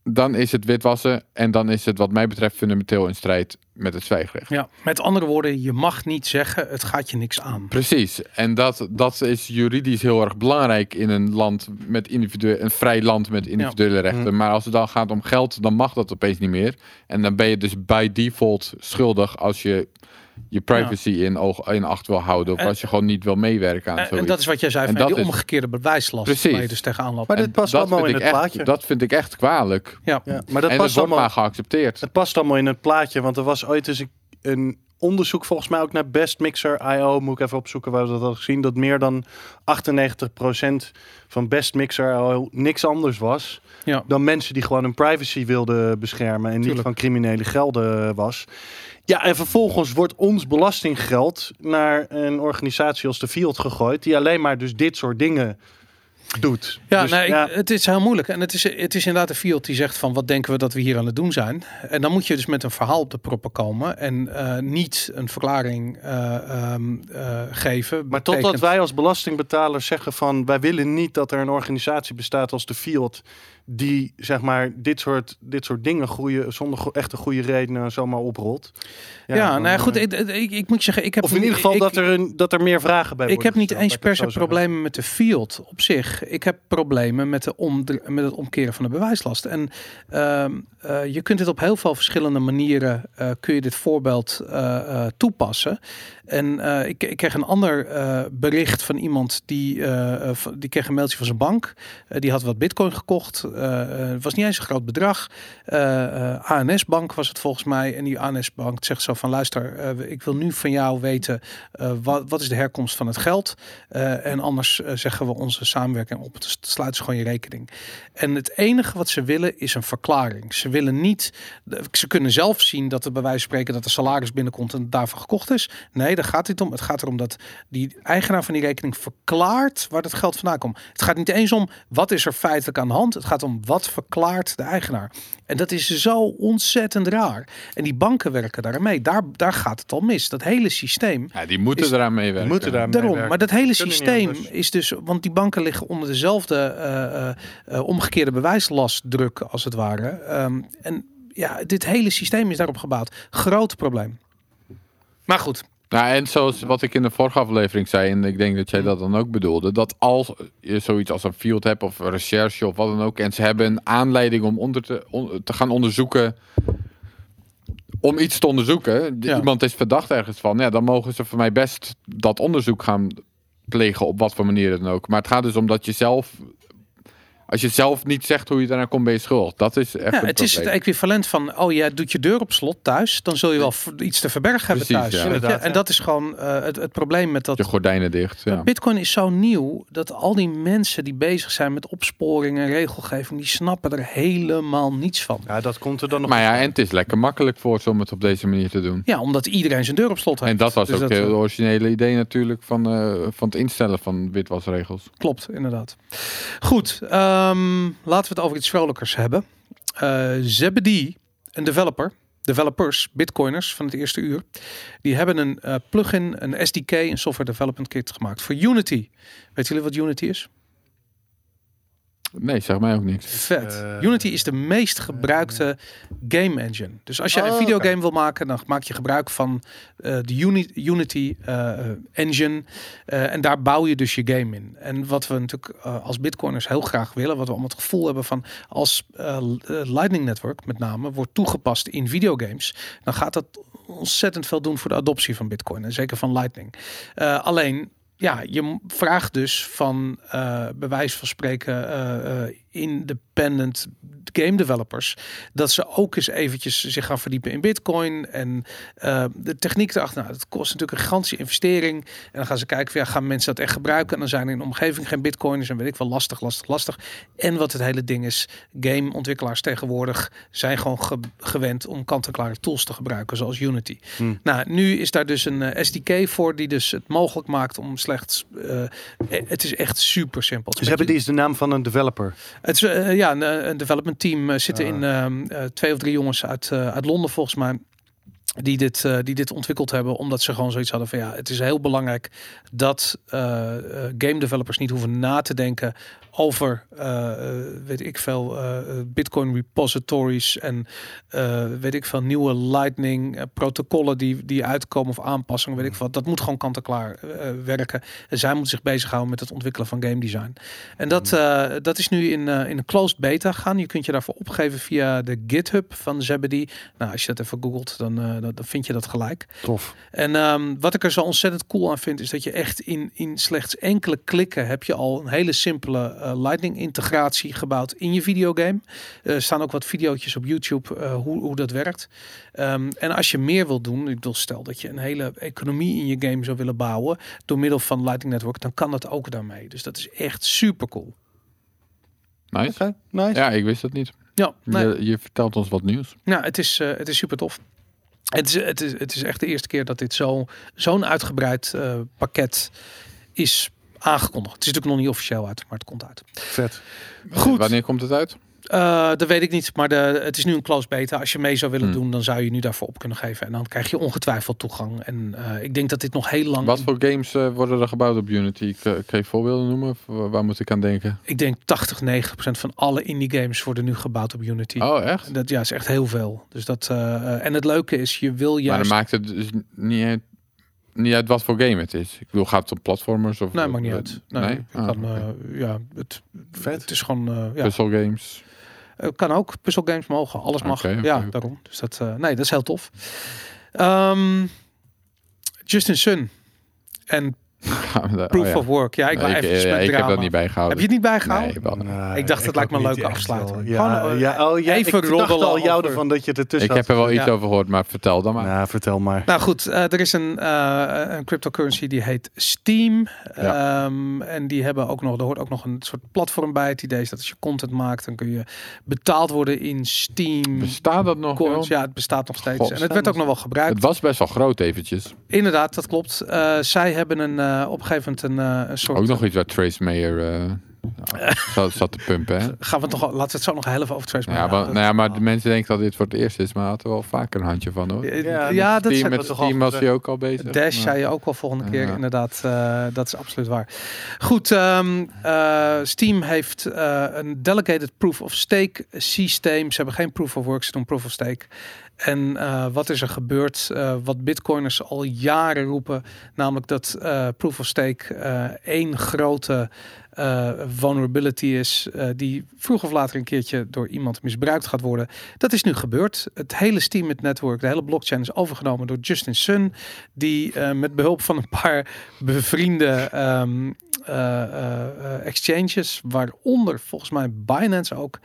dan is het witwassen en dan is het wat mij betreft fundamenteel in strijd met het zwijgrecht. Ja, met andere woorden, je mag niet zeggen, het gaat je niks aan. Precies. En dat, dat is juridisch heel erg belangrijk in een land met individueel, een vrij land met individuele rechten. Mhm. Maar als het dan gaat om geld, dan mag dat opeens niet meer. En dan ben je dus bij default schuldig als je je privacy in, oog, in acht wil houden. Of En- als je gewoon niet wil meewerken aan En, en zoiets. dat is wat jij zei, En van die is- omgekeerde bewijslast Precies. waar je dus tegenaan loopt. Maar En- dit past dat allemaal vind in ik het echt, plaatje. Dat vind ik echt kwalijk. ja. Ja, maar dat en past allemaal. maar geaccepteerd. Het past allemaal in het plaatje, want er was ooit eens een, een onderzoek volgens mij ook naar Best Mixer IO. Moet ik even opzoeken waar we dat hadden gezien. Dat meer dan 98% van Best Mixer IO niks anders was Ja. dan mensen die gewoon hun privacy wilden beschermen en niet Tuurlijk. van criminele gelden was. Ja, en vervolgens wordt ons belastinggeld naar een organisatie als de Field gegooid, die alleen maar dus dit soort dingen doet. Ja, Dus, nee, ik- ja, het is heel moeilijk. En het is, het is inderdaad een field die zegt van wat denken we dat we hier aan het doen zijn. En dan moet je dus met een verhaal op de proppen komen. En eh, niet een verklaring eh, ehm, eh, geven. Maar totdat wij als belastingbetalers zeggen van wij willen niet dat er een organisatie bestaat als de Field die zeg maar dit soort, dit soort dingen groeien zonder go- echte goede redenen zomaar oprolt. Ja, dan, nou ja, goed. eh, Ik, ik, ik moet zeggen, ik heb of in ieder geval ik- dat, er een, dat er meer vragen bij Ik heb niet gesteld, eens per se zeggen. problemen met de field op zich. Ik heb problemen met, de omdre- met het omkeren van de bewijslast. En ehm, eh, je kunt dit op heel veel verschillende manieren eh, kun je dit voorbeeld toepassen. En eh, ik, ik kreeg een ander eh, bericht van iemand die, van- die kreeg een mailtje van zijn bank. Die had wat bitcoin gekocht. Het was niet eens een groot bedrag. ANS Bank was het volgens mij. En die ANS Bank zegt zo van luister, ik wil nu van jou weten wat, wat is de herkomst van het geld. En anders zeggen we onze samenwerking op. Dus sluiten ze gewoon je rekening. En het enige wat ze willen is een verklaring. Ze willen niet. Ze kunnen zelf zien dat er bij wijze van spreken dat er salaris binnenkomt en daarvoor gekocht is. Nee, daar gaat het niet om. Het gaat erom dat die eigenaar van die rekening verklaart waar het geld vandaan komt. Het gaat niet eens om wat is er feitelijk aan de hand. Het gaat om wat verklaart de eigenaar. En dat is zo ontzettend raar. En die banken werken daarmee. Daar, daar gaat het al mis. Dat hele systeem. Ja, die moeten Is- eraan meewerken. moeten daar Daarom, maar dat hele systeem is dus, want die banken liggen onder dezelfde eh, eh, eh, omgekeerde bewijslastdruk als het ware. Ehm, en ja, dit hele systeem is daarop gebouwd. Groot probleem. Maar goed, Nou, en zoals wat ik in de vorige aflevering zei, en ik denk dat jij dat dan ook bedoelde, dat als je zoiets als een field hebt of een recherche of wat dan ook, en ze hebben een aanleiding om onder te, on- te gaan onderzoeken, om iets te onderzoeken, Ja. iemand is verdacht ergens van, ja, dan mogen ze voor mij best dat onderzoek gaan plegen op wat voor manier dan ook. Maar het gaat dus om dat je zelf, als je zelf niet zegt hoe je daarnaar komt, ben je schuldig. Dat is echt ja, het is het equivalent van, oh jij doet je deur op slot thuis, dan zul je wel iets te verbergen hebben Precies, thuis. ja. En dat is gewoon eh, het, het probleem met dat Je gordijnen dicht. Ja. Bitcoin is zo nieuw dat al die mensen die bezig zijn met opsporing en regelgeving, die snappen er helemaal niets van. Ja, dat komt er dan nog. Maar ja, en het is lekker makkelijk voor ze om het op deze manier te doen. Ja, omdat iedereen zijn deur op slot heeft. En dat was Dus ook het eh, originele idee natuurlijk van, eh, van het instellen van witwasregels. Klopt, inderdaad. Goed, ehm, laten we het over iets vrolijkers hebben. Eh Zebedee, een developer, developers, bitcoiners van het eerste uur, die hebben een eh, plugin, een SDK, een software development kit gemaakt voor Unity. Weet jullie wat Unity is? Nee, zeg mij ook niks. Vet. Eh, Unity is de meest gebruikte game engine. Dus als je een Oh, videogame wil maken, dan maak je gebruik van eh, de Uni- Unity eh, eh, engine. Eh, en daar bouw je dus je game in. En wat we natuurlijk eh, als bitcoiners heel graag willen, wat we allemaal het gevoel hebben van als eh, eh, Lightning Network met name wordt toegepast in videogames, dan gaat dat ontzettend veel doen voor de adoptie van bitcoin. En zeker van Lightning. Eh, alleen ja, je vraagt dus van uh, bewijs van spreken uh, uh, independent game developers dat ze ook eens eventjes zich gaan verdiepen in Bitcoin en uh, de techniek erachter. Nou, dat kost natuurlijk een gigantische investering. En dan gaan ze kijken, ja, gaan mensen dat echt gebruiken? En dan zijn er in de omgeving geen Bitcoiners en weet ik wel lastig, lastig, lastig. En wat het hele ding is, gameontwikkelaars tegenwoordig zijn gewoon ge gewend om kant-en-klare tools te gebruiken, zoals Unity. Hmm. Nou, nu is daar dus een uh, SDK voor die dus het mogelijk maakt om slechts. Uh, het is echt super simpel. Dus hebben die is de naam van een developer? Het is uh, ja een, een, development team uh, zitten uh. in uh, twee of drie jongens uit, uit Londen volgens mij. Die dit, eh, die dit ontwikkeld hebben, omdat ze gewoon zoiets hadden van ja, het is heel belangrijk dat eh, game developers niet hoeven na te denken over, weet ik veel, Bitcoin repositories en weet ik veel, nieuwe Lightning protocollen die, die uitkomen of aanpassingen, weet ik veel. Dat moet gewoon kant-en-klaar werken. En zij moeten zich bezighouden met het ontwikkelen van game design. En dat, eh, dat is nu in, in een closed beta gaan. Je kunt je daarvoor opgeven via de GitHub van Zebedee. Nou, als je dat even googelt, dan, dan, dan vind je dat gelijk. Tof. En ehm, wat ik er zo ontzettend cool aan vind, is dat je echt in, in slechts enkele klikken heb je al een hele simpele eh, Lightning integratie gebouwd in je videogame. Er staan ook wat video's op YouTube eh, hoe, hoe dat werkt. Ehm, en als je meer wil doen, ik bedoel, stel dat je een hele economie in je game zou willen bouwen door middel van Lightning Network, dan kan dat ook daarmee. Dus dat is echt super cool. Nice. Nice. Ja, ik wist dat niet. Ja, nee. Je, je vertelt ons wat nieuws. Ja, het is, eh, het is super tof. Het is, het, is, het is echt de eerste keer dat dit zo- zo'n uitgebreid eh, pakket is aangekondigd. Het is natuurlijk nog niet officieel uit, maar het komt uit. Vet. Goed. Wanneer komt het uit? Eh, dat weet ik niet, maar de, het is nu een closed beta. Als je mee zou willen Hmm. doen, dan zou je nu daarvoor op kunnen geven. En dan krijg je ongetwijfeld toegang. En eh, ik denk dat dit nog heel lang... Wat voor games eh, worden er gebouwd op Unity? K- Kan je voorbeelden noemen? Waar moet ik aan denken? Ik denk 80, 90 procent van alle indie games worden nu gebouwd op Unity. Oh, echt? Dat ja, is echt heel veel. Dus dat, en het leuke is, je wil Maar juist... dan maakt het dus niet uit, niet uit wat voor game het is. Ik bedoel, gaat het om platformers? Of, Nee, maakt niet uit. Nee, nee? Ah, kan, ja, het, Vet. het is gewoon... eh, ja, Puzzle games. Kan ook. Puzzelgames mogen. Alles mag. Ja, daarom. Dus dat, eh, nee, dat is heel tof. Ehm, Justin Sun en Proof oh ja. of Work. Ja, ik Nee, ik, eh, ik heb dat niet bijgehouden. Heb je het niet bijgehouden? Nee, wel. Nee, Ik dacht, het lijkt me een leuke afsluiting. Ja, Gewoon, eh, ja, oh, ja, even ik dacht al jou ervan dat je ertussen Ik heb er wel iets over gehoord, maar vertel dan maar. Nou, vertel maar. Nou goed, eh, er is een, eh, een cryptocurrency die heet Steam. Ehm, en die hebben ook nog, er hoort ook nog een soort platform bij. Het idee is dat als je content maakt, dan kun je betaald worden in Steam. Bestaat dat nog? Coins. Ja, het bestaat nog steeds. God, en het werd ook nog wel gebruikt. Het was best wel groot eventjes. Inderdaad, dat klopt. Eh, zij hebben een, eh, op een gegeven moment een, eh, een soort... Ook nog iets waar Trace Mayer eh, zat, zat te pumpen. Hè? Gaan we nog, laten we het zo nog heel even over Trace Ja, Mayer maar, hebben. nou ja, maar de mensen denken dat dit voor het eerst is, maar had er wel vaker een handje van hoor. Ja, ja, dat Steam, met we toch al Steam was hij ook al bezig. Dash maar- zei je ook wel volgende keer, Ja. inderdaad. eh, dat is absoluut waar. Goed, ehm, eh, Steam heeft eh, een delegated proof of stake systeem. Ze hebben geen proof of work, ze doen proof of stake. En eh, wat is er gebeurd? Eh, wat bitcoiners al jaren roepen, namelijk dat eh, proof of stake één grote vulnerability is, die vroeg of later een keertje door iemand misbruikt gaat worden. Dat is nu gebeurd. Het hele Steemit network, de hele blockchain is overgenomen door Justin Sun, die met behulp van een paar bevriende ehm, eh, eh, eh, exchanges, waaronder volgens mij Binance ook,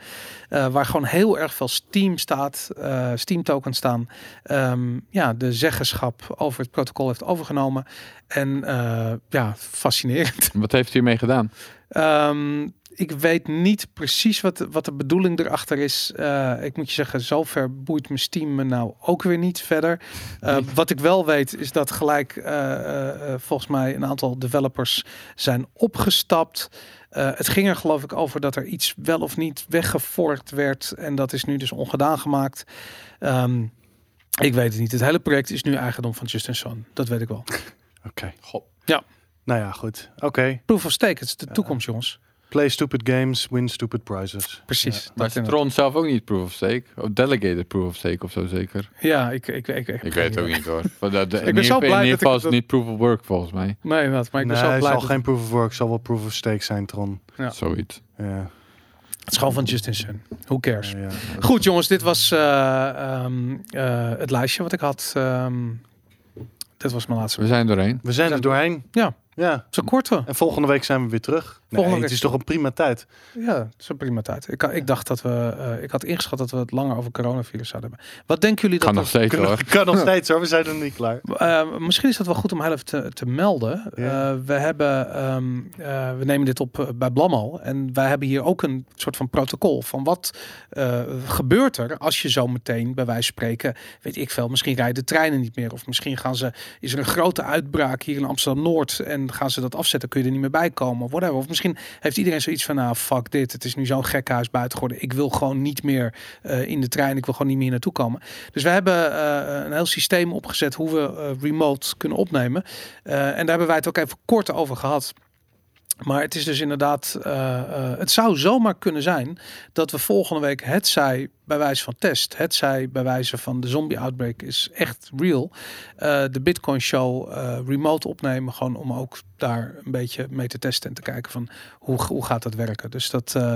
eh, waar gewoon heel erg veel Steam staat, eh, Steam tokens staan, ehm, ja, de zeggenschap over het protocol heeft overgenomen. En eh, ja, fascinerend. Wat heeft hij mee gedaan? Ehm, ik weet niet precies wat, wat de bedoeling erachter is. Eh, ik moet je zeggen, zover boeit mijn Steam me nou ook weer niet verder. Uh, wat ik wel weet is dat gelijk uh, uh, volgens mij een aantal developers zijn opgestapt. Het ging er geloof ik over dat er iets wel of niet weggevorkt werd. En dat is nu dus ongedaan gemaakt. Um, ik weet het niet. Het hele project is nu eigendom van Justin Sun. Dat weet ik wel. Oké. Okay. Ja. Nou ja, goed. Oké. Okay. Proof of stake, het is de toekomst, jongens. Play stupid games, win stupid prizes. Precies. Ja. Maar Tron zelf ook niet proof of stake? Of delegated proof of stake of zo zeker? Ja, ik, ik, ik, ik, ik weet het ook niet hoor. De, ik ben zo blij in ieder geval is dat... het niet proof of work volgens mij. Nee, inderdaad. Maar ik ben nee, zo blij. Het zal geen proof of work, zal wel proof of stake zijn, Tron. Ja. Zoiets. Ja. Het is gewoon van Justin Sun. Who cares? Ja, ja. Goed jongens, dit was uh, um, uh, het lijstje wat ik had. Um, dit was mijn laatste. We zijn doorheen. We zijn er doorheen. Ja. Ja. Zo kort we. En volgende week zijn we weer terug. Nee, het is toch een prima tijd. Ja, het is een prima tijd. Ik, ik dacht dat we, uh, ik had ingeschat dat we het langer over coronavirus zouden hebben. Wat denken jullie dat? Kan nog steeds hoor. Kan nog steeds hoor, we zijn er niet klaar. Uh, misschien is dat wel goed om heel even te, te melden. Ja. Uh, we hebben, um, we nemen dit op bij Blammo en wij hebben hier ook een soort van protocol van wat uh, gebeurt er als je zo meteen bij wijze van spreken, weet ik veel, misschien rijden de treinen niet meer of misschien gaan ze, is er een grote uitbraak hier in Amsterdam Noord en gaan ze dat afzetten, kun je er niet meer bij komen of whatever. Of misschien heeft iedereen zoiets van, nou fuck dit, het is nu zo'n gek huis buiten geworden. Ik wil gewoon niet meer eh, in de trein, ik wil gewoon niet meer naartoe komen. Dus we hebben eh, een heel systeem opgezet hoe we eh, remote kunnen opnemen. En daar hebben wij het ook even kort over gehad. Maar het is dus inderdaad, het zou zomaar kunnen zijn dat we volgende week het zij bij wijze van test, het zij bij wijze van de zombie outbreak is echt real, eh, de Bitcoin show eh, remote opnemen, gewoon om ook daar een beetje mee te testen en te kijken van hoe, hoe gaat dat werken. Dus dat, eh,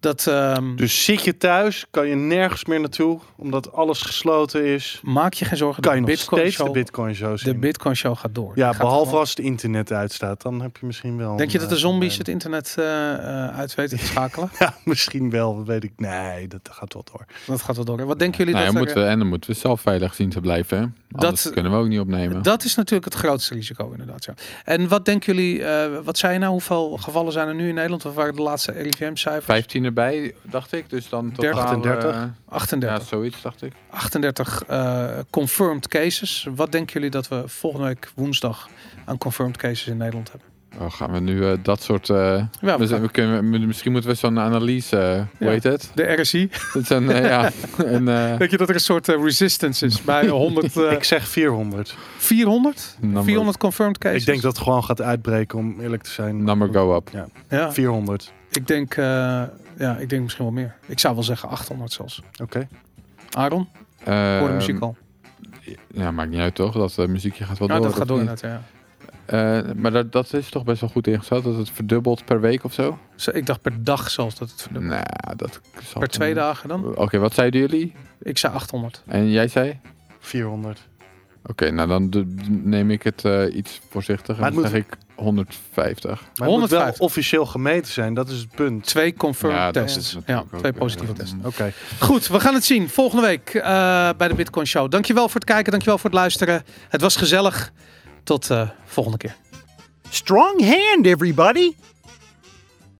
dat ehm, Dus zit je thuis, kan je nergens meer naartoe, omdat alles gesloten is. maak je geen zorgen. Kan je de nog Bitcoin steeds show, de Bitcoin show de zien. Bitcoin show gaat door. ja, Gaat behalve gewoon- als het internet uitstaat, dan heb je misschien wel. Denk je dat de zombies het internet uit weten te schakelen? Ja, misschien wel, dat weet ik. Nee, dat gaat wel door. Dat gaat wel door. Wat denken jullie Nou, ja, dat er- moeten we, en dan moeten we zelf veilig zien te blijven. Hè? Anders Dat- kunnen we ook niet opnemen. Dat is natuurlijk het grootste risico, inderdaad. Ja. En wat denken jullie, eh, wat zei je nou, hoeveel gevallen zijn er nu in Nederland? Wat waren de laatste RIVM-cijfers? 15 erbij, dacht ik. Dus dan totaal... 38. eh, 38. ja, zoiets dacht ik. 38 eh, confirmed cases. Wat denken jullie dat we volgende week woensdag aan confirmed cases in Nederland hebben? Oh, gaan we nu eh, dat soort... eh, Ja, we we, gaan- we kunnen, misschien moeten we zo'n analyse... eh, hoe Ja. heet het? de RSI. Dat is een, eh, ja, een, eh, Denk je dat er een soort resistance is bij 100, eh, ik zeg 400. 400? number, 400 confirmed cases? Ik denk dat het gewoon gaat uitbreken, om eerlijk te zijn. number go up. Ja, 400. ik denk, eh, ja, ik denk misschien wel meer. Ik zou wel zeggen 800 zelfs. Oké. Aaron, hoor de Ehm, muziek al. Ja, maakt niet uit toch? Dat muziekje gaat wel Ja, door. dat gaat door inderdaad, ja. Eh, maar dat, dat is toch best wel goed ingesteld. Dat het verdubbelt per week of zo? Ik dacht per dag zelfs dat het verdubbelt. Nou, dat zal Per twee dagen dan? Oké, wat zeiden jullie? Ik zei 800. En jij zei? 400. Oké, nou dan neem ik het eh, iets voorzichtig. Maar En dan zeg ik 150. Maar het moet 150. wel officieel gemeten zijn, dat is het punt. Twee confirmed Ja, dat is tests. Ja, twee positieve tests. Oké. Goed, we gaan het zien volgende week eh, bij de Bitcoin Show. Dankjewel voor het kijken, dankjewel voor het luisteren. Het was gezellig. Tot eh volgende keer. Strong hand, everybody!